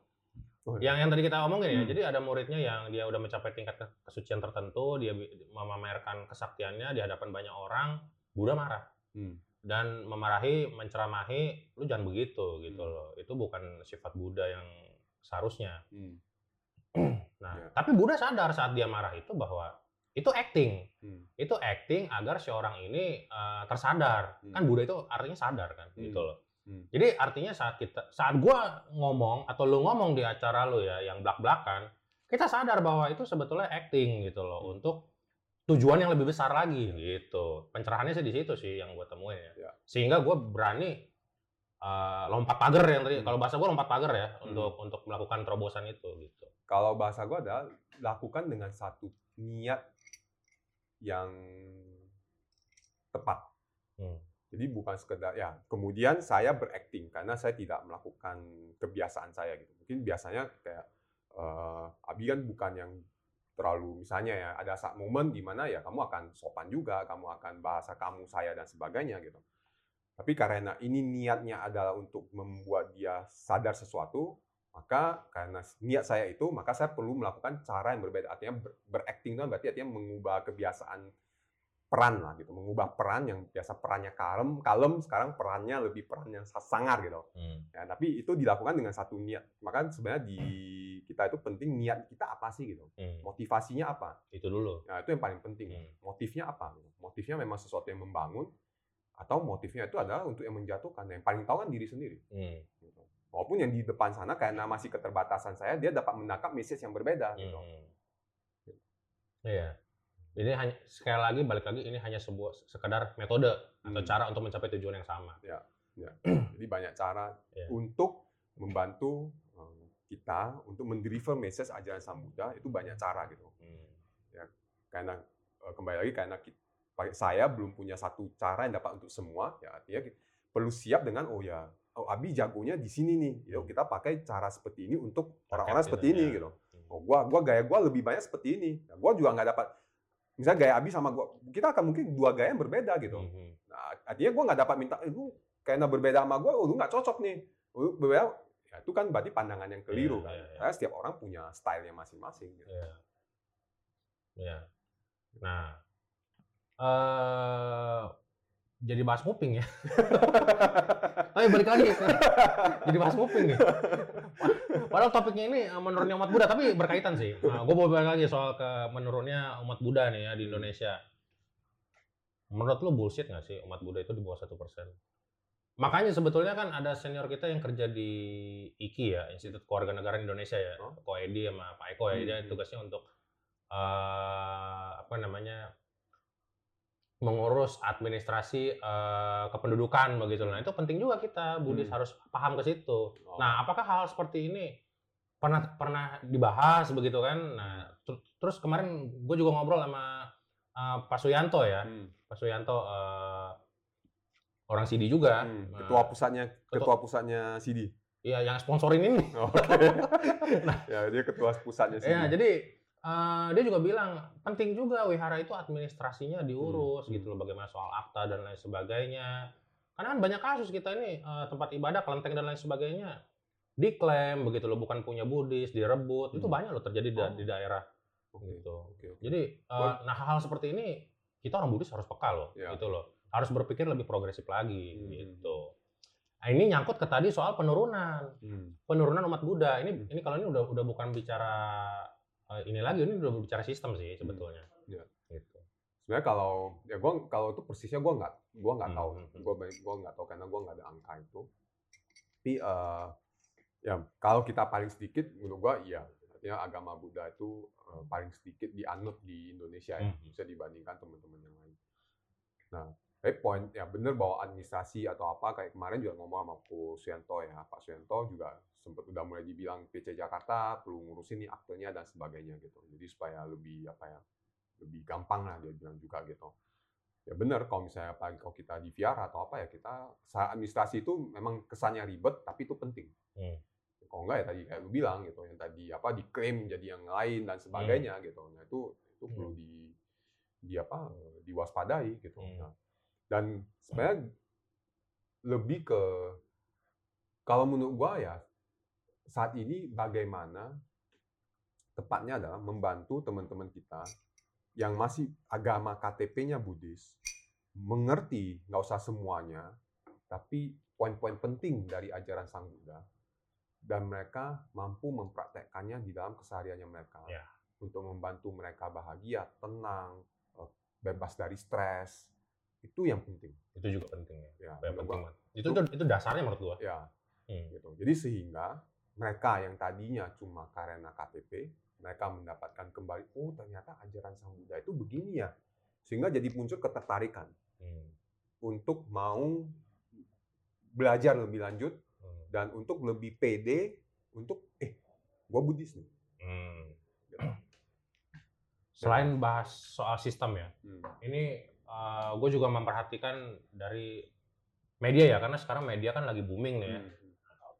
Oh, iya. Yang yang tadi kita omongin ya, Hmm. jadi ada muridnya yang dia udah mencapai tingkat ke- kesucian tertentu, dia memamerkan kesaktiannya di hadapan banyak orang, Buddha marah Hmm. dan memarahi, menceramahi, lu jangan begitu gitu Hmm. loh. Itu bukan sifat Buddha yang seharusnya. Hmm. Nah, Ya. tapi Buddha sadar saat dia marah itu bahwa itu acting. Hmm. Itu acting agar si orang ini eh, tersadar. Hmm. Kan Buddha itu artinya sadar kan, Hmm. gitu loh. Hmm. Jadi artinya saat kita saat gua ngomong atau lu ngomong di acara lu ya yang belak-belakan, kita sadar bahwa itu sebetulnya acting gitu loh Hmm. untuk tujuan yang lebih besar lagi gitu. Pencerahannya sih di situ sih yang gua temuin ya. Ya. Sehingga gua berani uh, lompat pagar yang tadi Hmm. kalau bahasa gua lompat pagar ya Hmm. untuk untuk melakukan terobosan itu gitu. Kalau bahasa gua adalah lakukan dengan satu niat yang tepat. Hmm. Jadi bukan sekedar ya. Kemudian saya berakting karena saya tidak melakukan kebiasaan saya gitu. Mungkin biasanya kayak eh Abi kan bukan yang terlalu misalnya ya ada saat momen di mana ya kamu akan sopan juga, kamu akan bahasa kamu saya dan sebagainya gitu. Tapi karena ini niatnya adalah untuk membuat dia sadar sesuatu, maka karena niat saya itu, maka saya perlu melakukan cara yang berbeda. Artinya ber, berakting itu berarti artinya mengubah kebiasaan peran lah gitu, mengubah peran yang biasa perannya kalem, kalem sekarang perannya lebih peran yang sangar gitu. Hmm. Ya, tapi itu dilakukan dengan satu niat. Maka sebenarnya di kita itu penting niat kita apa sih gitu. Hmm. Motivasinya apa? Itu dulu. Nah, itu yang paling penting. Hmm. Motifnya apa? gitu. Motifnya memang sesuatu yang membangun atau motifnya itu adalah untuk yang menjatuhkan. Yang paling tahu kan diri sendiri. Hmm. Gitu. Walaupun yang di depan sana karena masih keterbatasan saya, dia dapat menangkap message yang berbeda. Gitu. Hmm. Iya. Ini hanya sekali lagi balik lagi ini hanya sebuah sekedar metode atau Hmm. cara untuk mencapai tujuan yang sama. Jadi banyak cara Iya. untuk membantu eh, kita untuk mendeliver message ajaran Sang Buddha itu banyak cara gitu. Hmm. ya karena eh, kembali lagi karena kita, saya belum punya satu cara yang dapat untuk semua ya artinya perlu siap dengan oh ya oh Abi jagonya di sini nih yuk kita pakai cara seperti ini untuk orang-orang seperti gitu, ini ya. gitu oh gua gua gaya gua lebih banyak seperti ini nah, gua juga nggak dapat misalnya gaya Abi sama gua kita akan mungkin dua gaya yang berbeda gitu Mhm. nah artinya gua nggak dapat minta eh, lu karena berbeda sama gua oh, lu nggak cocok nih Oh, lu berbeda ya itu kan berarti pandangan yang keliru Iya, kan iya, iya. karena setiap orang punya stylenya masing-masing gitu. Iya. Iya. Nah, eh jadi bahas nguping ya. Ayo balik lagi. jadi bahas nguping nih. Padahal topiknya ini menurunnya umat Buddha, tapi berkaitan sih. Nah, gue mau balik lagi soal ke menurunnya umat Buddha nih ya di Indonesia. Menurut lu bullshit nggak sih umat Buddha itu di bawah satu persen? Makanya sebetulnya kan ada senior kita yang kerja di IKI ya, Institut Kewarganegaraan Indonesia ya, Oh. Ko Edi sama Pak Eko ya, dia Hmm. tugasnya untuk eh apa namanya mengurus administrasi eh, kependudukan begitu. Nah itu penting juga kita Buddhis Hmm. harus paham ke situ. Oh. Nah apakah hal seperti ini pernah pernah dibahas begitu kan? Nah ter- terus kemarin gue juga ngobrol sama eh, Pak Suyanto ya, Hmm, Pak Suyanto eh, orang CD juga. hmm. Nah, ketua pusatnya ketua- ketua pusatnya CD Iya yang sponsorin ini. Oh, Oke. ya dia ketua pusatnya CD. Iya, jadi eh, dia juga bilang penting juga wihara itu administrasinya diurus Hmm, gitu loh, bagaimana soal akta dan lain sebagainya. Karena kan banyak kasus kita ini eh, tempat ibadah, kelenteng dan lain sebagainya diklaim begitu loh, bukan punya Buddhis, direbut. Itu Hmm. banyak loh terjadi di, Oh. di daerah Oke, gitu. oke, oke. Jadi Gua- nah hal-hal seperti ini kita orang Buddhis harus peka loh, Iya. gitu loh. Harus berpikir lebih progresif lagi Hmm. gitu. Nah, ini nyangkut ke tadi soal penurunan Hmm, penurunan umat Buddha. Ini Hmm. ini kalau ini udah udah bukan bicara ini lagi, ini udah bicara sistem sih sebetulnya. Iya. Gitu. Sebenarnya kalau ya gua kalau itu persisnya gua nggak gua nggak Hmm, tahu. hmm, hmm. Gua gua nggak tahu karena gua nggak ada angka itu. Tapi eh, ya kalau kita paling sedikit menurut gua iya. Artinya agama Buddha itu eh, paling sedikit dianut di Indonesia ya, Hmm. bisa dibandingkan teman-teman yang lain. Nah, tapi poin ya bener bahwa administrasi atau apa kayak kemarin juga ngomong sama Pak Suyanto ya, Pak Suyanto juga sempat udah mulai dibilang PC Jakarta perlu ngurusin nih aktenya dan sebagainya gitu. Jadi supaya lebih apa ya, lebih gampang lah dia bilang juga gitu. Ya bener kalau misalnya apalagi kalau kita di VR atau apa ya kita administrasi itu memang kesannya ribet tapi itu penting. Hmm. Kalau enggak ya tadi kayak lu bilang gitu yang tadi apa diklaim jadi yang lain dan sebagainya gitu. Nah itu itu perlu Hmm. di di apa diwaspadai gitu. Hmm. Nah, dan sebenarnya lebih ke kalau menurut gua ya saat ini bagaimana tepatnya adalah membantu teman-teman kita yang masih agama KTP-nya Buddhis mengerti nggak usah semuanya tapi poin-poin penting dari ajaran Sang Buddha dan mereka mampu mempraktekkannya di dalam kesehariannya mereka Ya. untuk membantu mereka bahagia, tenang, eh, bebas dari stres itu yang penting Itu juga penting ya. ya Yang penting gua. banget. Itu itu, itu dasarnya menurut gua. ya Hmm. gitu jadi sehingga mereka yang tadinya cuma karena KTP mereka mendapatkan kembali oh ternyata ajaran Sang Buddha itu begini ya sehingga jadi muncul ketertarikan Hmm. untuk mau belajar lebih lanjut Hmm. dan untuk lebih pede untuk eh gua Buddhis nih Hmm. Selain bahas soal sistem ya, Hmm. ini gue juga memperhatikan dari media ya, karena sekarang media kan lagi booming nih ya. Hmm.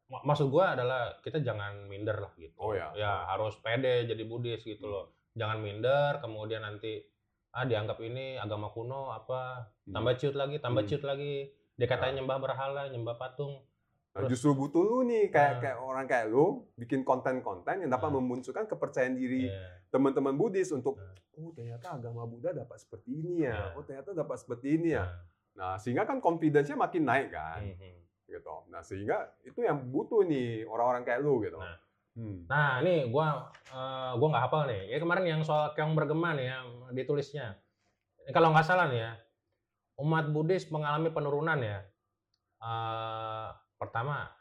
Ma- Maksud gue adalah kita jangan minder lah gitu. Oh ya. Ya harus pede jadi Buddhis gitu loh. Jangan minder, kemudian nanti ah dianggap ini agama kuno apa tambah ciut lagi, tambah Hmm. ciut lagi. Dia katanya nyembah berhala, nyembah patung. Nah, Terus- justru butuh lu nih kayak Nah. kayak orang kayak lu bikin konten-konten yang dapat Nah. memunculkan kepercayaan diri Iya. teman-teman Buddhis untuk Nah. oh ternyata agama Buddha dapat seperti ini ya, Iya. oh ternyata dapat seperti ini ya. Nah, Nah sehingga kan confidence-nya makin naik kan, mhm. Gitu. Nah sehingga itu yang butuh nih orang-orang kayak lu gitu. Nah. Hmm. Nah, ini gua eh, gua nggak hafal nih. Ya kemarin yang soal keong bergema nih ya ditulisnya. Ini kalau nggak salah nih ya, umat Buddhis mengalami penurunan ya. Eh, pertama,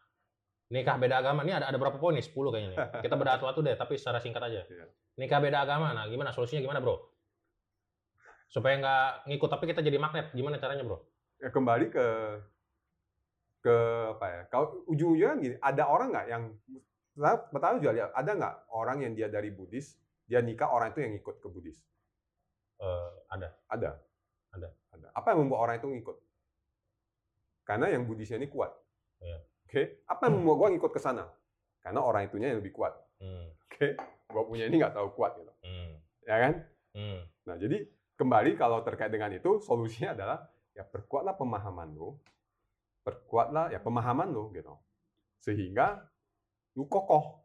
nikah beda agama. Ini ada ada berapa poin nih? 10 kayaknya nih. Kita beda atu-atu deh, tapi secara singkat aja. Iya. Nikah beda agama. Nah, gimana solusinya gimana, Bro? Supaya nggak ngikut tapi kita jadi magnet. Gimana caranya, Bro? Ya kembali ke ke apa ya? Kalau ujung-ujungnya gini, ada orang nggak yang saya pertama juga lihat ada nggak orang yang dia dari Buddhis dia nikah orang itu yang ikut ke Buddhis eh, ada. Ada. Ada. Ada. Apa yang membuat orang itu ngikut? Karena yang Buddhisnya ini kuat. Iya. Oke. Apa yang membuat gua ngikut ke sana? Karena orang itunya yang lebih kuat. Hmm, Oke. Gua punya ini nggak tahu kuat gitu. hmm, Ya kan? hmm, Nah, jadi kembali kalau terkait dengan itu, solusinya adalah ya perkuatlah pemahaman lu. Perkuatlah ya pemahaman lu gitu. Sehingga lu kokoh.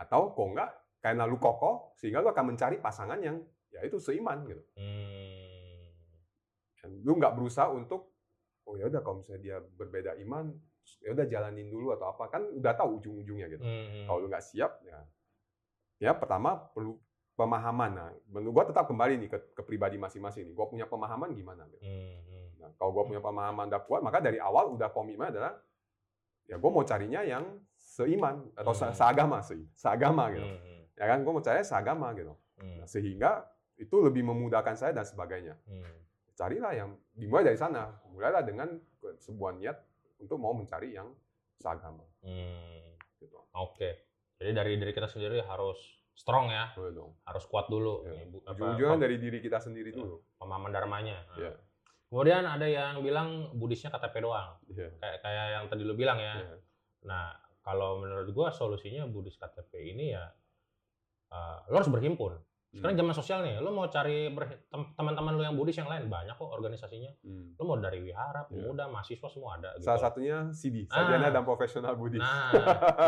Atau kok enggak, karena lu kokoh, sehingga lu akan mencari pasangan yang ya itu seiman gitu. hmm. Dan lu nggak berusaha untuk oh ya udah kalau misalnya dia berbeda iman, ya udah jalanin dulu atau apa kan udah tahu ujung-ujungnya gitu. Hmm, Kalau lu nggak siap ya ya pertama perlu pemahaman. Nah, menurut gua tetap kembali nih ke, ke pribadi masing-masing nih. Gua punya pemahaman gimana gitu. hmm. Nah, kalau gua punya pemahaman udah kuat, maka dari awal udah komitmen adalah ya gua mau carinya yang seiman atau se- Hmm. seagama sih, seagama gitu. Hmm, hmm, Ya kan gua mau cari seagama gitu. hmm, Nah, sehingga itu lebih memudahkan saya dan sebagainya hmm. carilah yang dimulai dari sana. Mulailah dengan sebuah niat untuk mau mencari yang seagama. Hmm. Gitu. Oke. Jadi dari diri kita sendiri harus strong ya, dong. harus kuat dulu. Ya. Ibu- apa, Ujung-ujungnya dari diri kita sendiri Ya. dulu. pemahaman dharmanya. Nah. Kemudian ada yang bilang Buddhisnya KTP doang. Iya. Kayak kayak yang tadi lu bilang ya. Iya. Nah, kalau menurut gua solusinya Buddhis KTP ini ya eh, lo harus berhimpun. Sekarang Hmm. zaman sosial nih, lo mau cari teman-teman lo yang Buddhis yang lain banyak kok organisasinya. Hmm. Lo mau dari wihara, Iya. pemuda, mahasiswa semua ada. Gitu. Salah satunya CD, Ah. sarjana dan profesional Buddhis. Nah,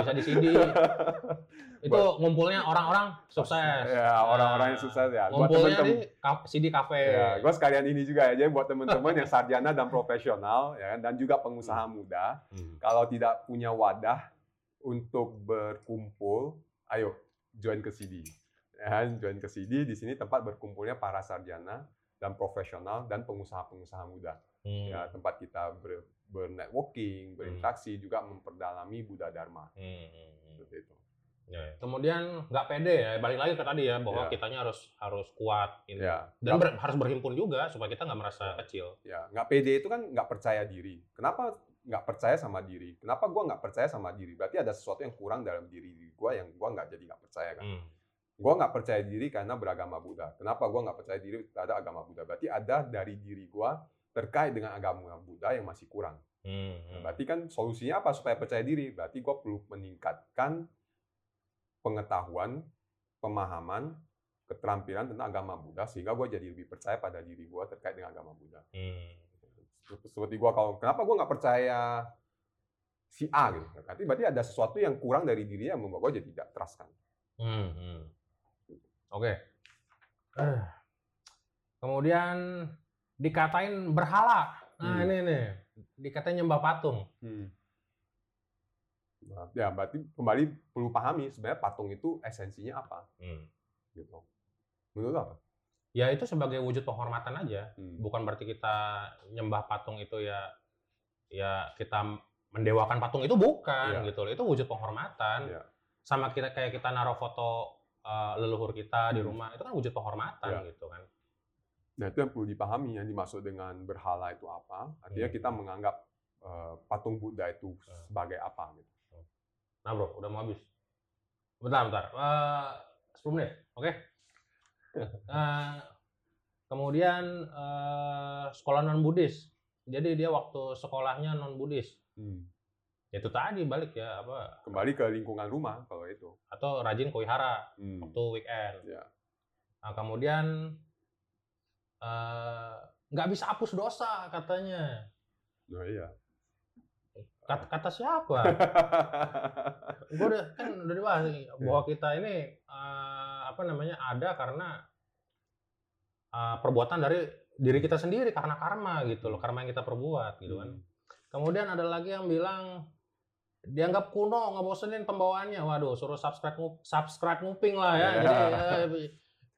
bisa di sini. Itu ngumpulnya orang-orang sukses. Ya, orang-orang yang sukses ya. Buat Ngumpulnya temen-temen. di CD cafe. Ya, gue sekalian ini juga ya, jadi buat teman-teman yang sarjana dan profesional ya kan, dan juga pengusaha muda, Hmm. kalau tidak punya wadah untuk berkumpul, ayo join ke CD. Ya, kan, join ke CD di sini tempat berkumpulnya para sarjana dan profesional dan pengusaha-pengusaha muda. Hmm. Ya, tempat kita ber, bernetworking, berinteraksi juga memperdalami Buddha Dharma. Hmm, hmm, hmm. Seperti itu. Ya, Kemudian nggak pede ya, balik lagi ke tadi ya bahwa Ya. kitanya harus harus kuat ini. Ya, Dan ber- harus berhimpun juga supaya kita nggak merasa kecil. ya nggak pede itu kan nggak percaya diri. Kenapa nggak percaya sama diri? Kenapa gua nggak percaya sama diri? Berarti ada sesuatu yang kurang dalam diri gua yang gua nggak jadi nggak percaya kan? Hmm. Gua nggak percaya diri karena beragama Buddha. Kenapa gua nggak percaya diri terhadap agama Buddha? Berarti ada dari diri gua terkait dengan agama Buddha yang masih kurang. Hmm. Nah, berarti kan solusinya apa supaya percaya diri? Berarti gua perlu meningkatkan pengetahuan, pemahaman, keterampilan tentang agama Buddha sehingga gua jadi lebih percaya pada diri gua terkait dengan agama Buddha. Hmm. seperti gua kalau kenapa gua nggak percaya si A gitu berarti berarti ada sesuatu yang kurang dari dirinya yang membuat gua jadi tidak trust kan Hmm, hmm. Oke. Kemudian dikatain berhala. Nah Hmm. ini nih, dikatain nyembah patung. Nah, ya berarti kembali perlu pahami sebenarnya patung itu esensinya apa Hmm. gitu menurut apa Ya itu sebagai wujud penghormatan aja. Hmm. Bukan berarti kita nyembah patung itu ya ya kita mendewakan patung itu bukan Iya. gitu loh. Itu wujud penghormatan. Iya. Sama kita kayak kita naruh foto uh, leluhur kita di Hmm. rumah itu kan wujud penghormatan Iya. gitu kan. nah itu yang perlu dipahami yang dimaksud dengan berhala itu apa artinya Hmm. kita menganggap eh, patung Buddha itu Hmm. sebagai apa gitu Nah bro, udah mau habis. Bentar, bentar. Eh, 10 menit, oke? Eh, kemudian eh, sekolah non Buddhis. Jadi dia waktu sekolahnya non Buddhis. Ya Itu tadi balik ya apa? kembali ke lingkungan rumah kalau itu Atau rajin kuihara Hmm. waktu weekend. Ya. Nah, kemudian eh, nggak bisa hapus dosa katanya. nah iya Kata, kata siapa? gue udah kan udah dibahas nih, bahwa kita ini eh, apa namanya ada karena eh, perbuatan dari diri kita sendiri karena karma gitu loh karma yang kita perbuat gitu kan Hmm. kemudian ada lagi yang bilang dianggap kuno ngebosenin pembawaannya. Waduh suruh subscribe subscribe nguping lah ya. Ya. jadi eh,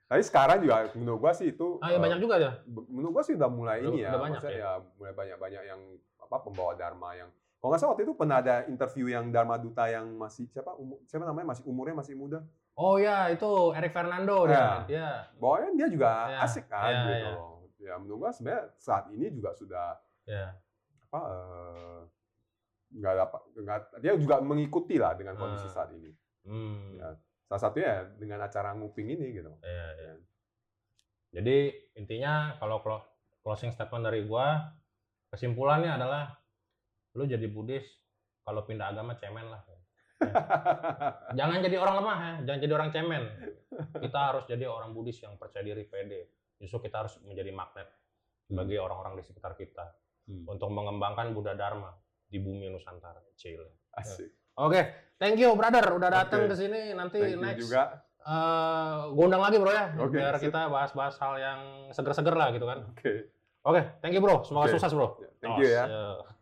Tapi sekarang juga menurut gua sih itu ah, ya eh, banyak juga ya menurut gua sih udah mulai Udah- ini ya, udah banyak ya? ya mulai banyak-banyak yang apa pembawa dharma yang kalau nggak salah waktu itu pernah ada interview yang dharma duta yang masih siapa umur, siapa namanya masih umurnya masih muda? Oh ya itu Eric Fernando dia. Ya. dia bahwa dia juga Ya, asik kan ya, gitu. ya. loh ya menurut gua sebenarnya saat ini juga sudah ya. apa eh, nggak dapat nggak dia juga mengikuti lah dengan kondisi Ah. saat ini hmm. Ya. salah satunya ya dengan acara nguping ini gitu ya, ya. Jadi intinya kalau clo- closing statement dari gua kesimpulannya adalah lu jadi Buddhis kalau pindah agama cemen lah. Jangan jadi orang lemah ya, jangan jadi orang cemen. Kita harus jadi orang Buddhis yang percaya diri, pede. Justru kita harus menjadi magnet bagi orang-orang di sekitar kita Hmm. untuk mengembangkan Buddha Dharma di bumi Nusantara kecil. Asik. Ya. Oke, okay. thank you brother udah datang okay. ke sini nanti thank next. Juga. Eh, uh, gondang lagi bro ya, okay, biar kita bahas-bahas hal yang seger-seger lah gitu kan. Oke. Okay. Oke, okay, thank you bro. Semoga okay. sukses bro. Ya, thank you ya. Oh, yeah.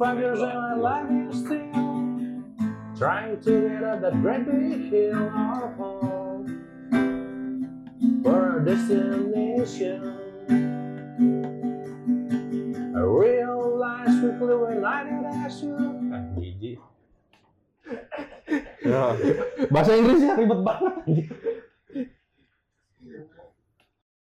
Five years in my life is still trying to get up that great big hill of home for our destination. I realized quickly when I did ask you. Bahasa Inggrisnya ribet banget.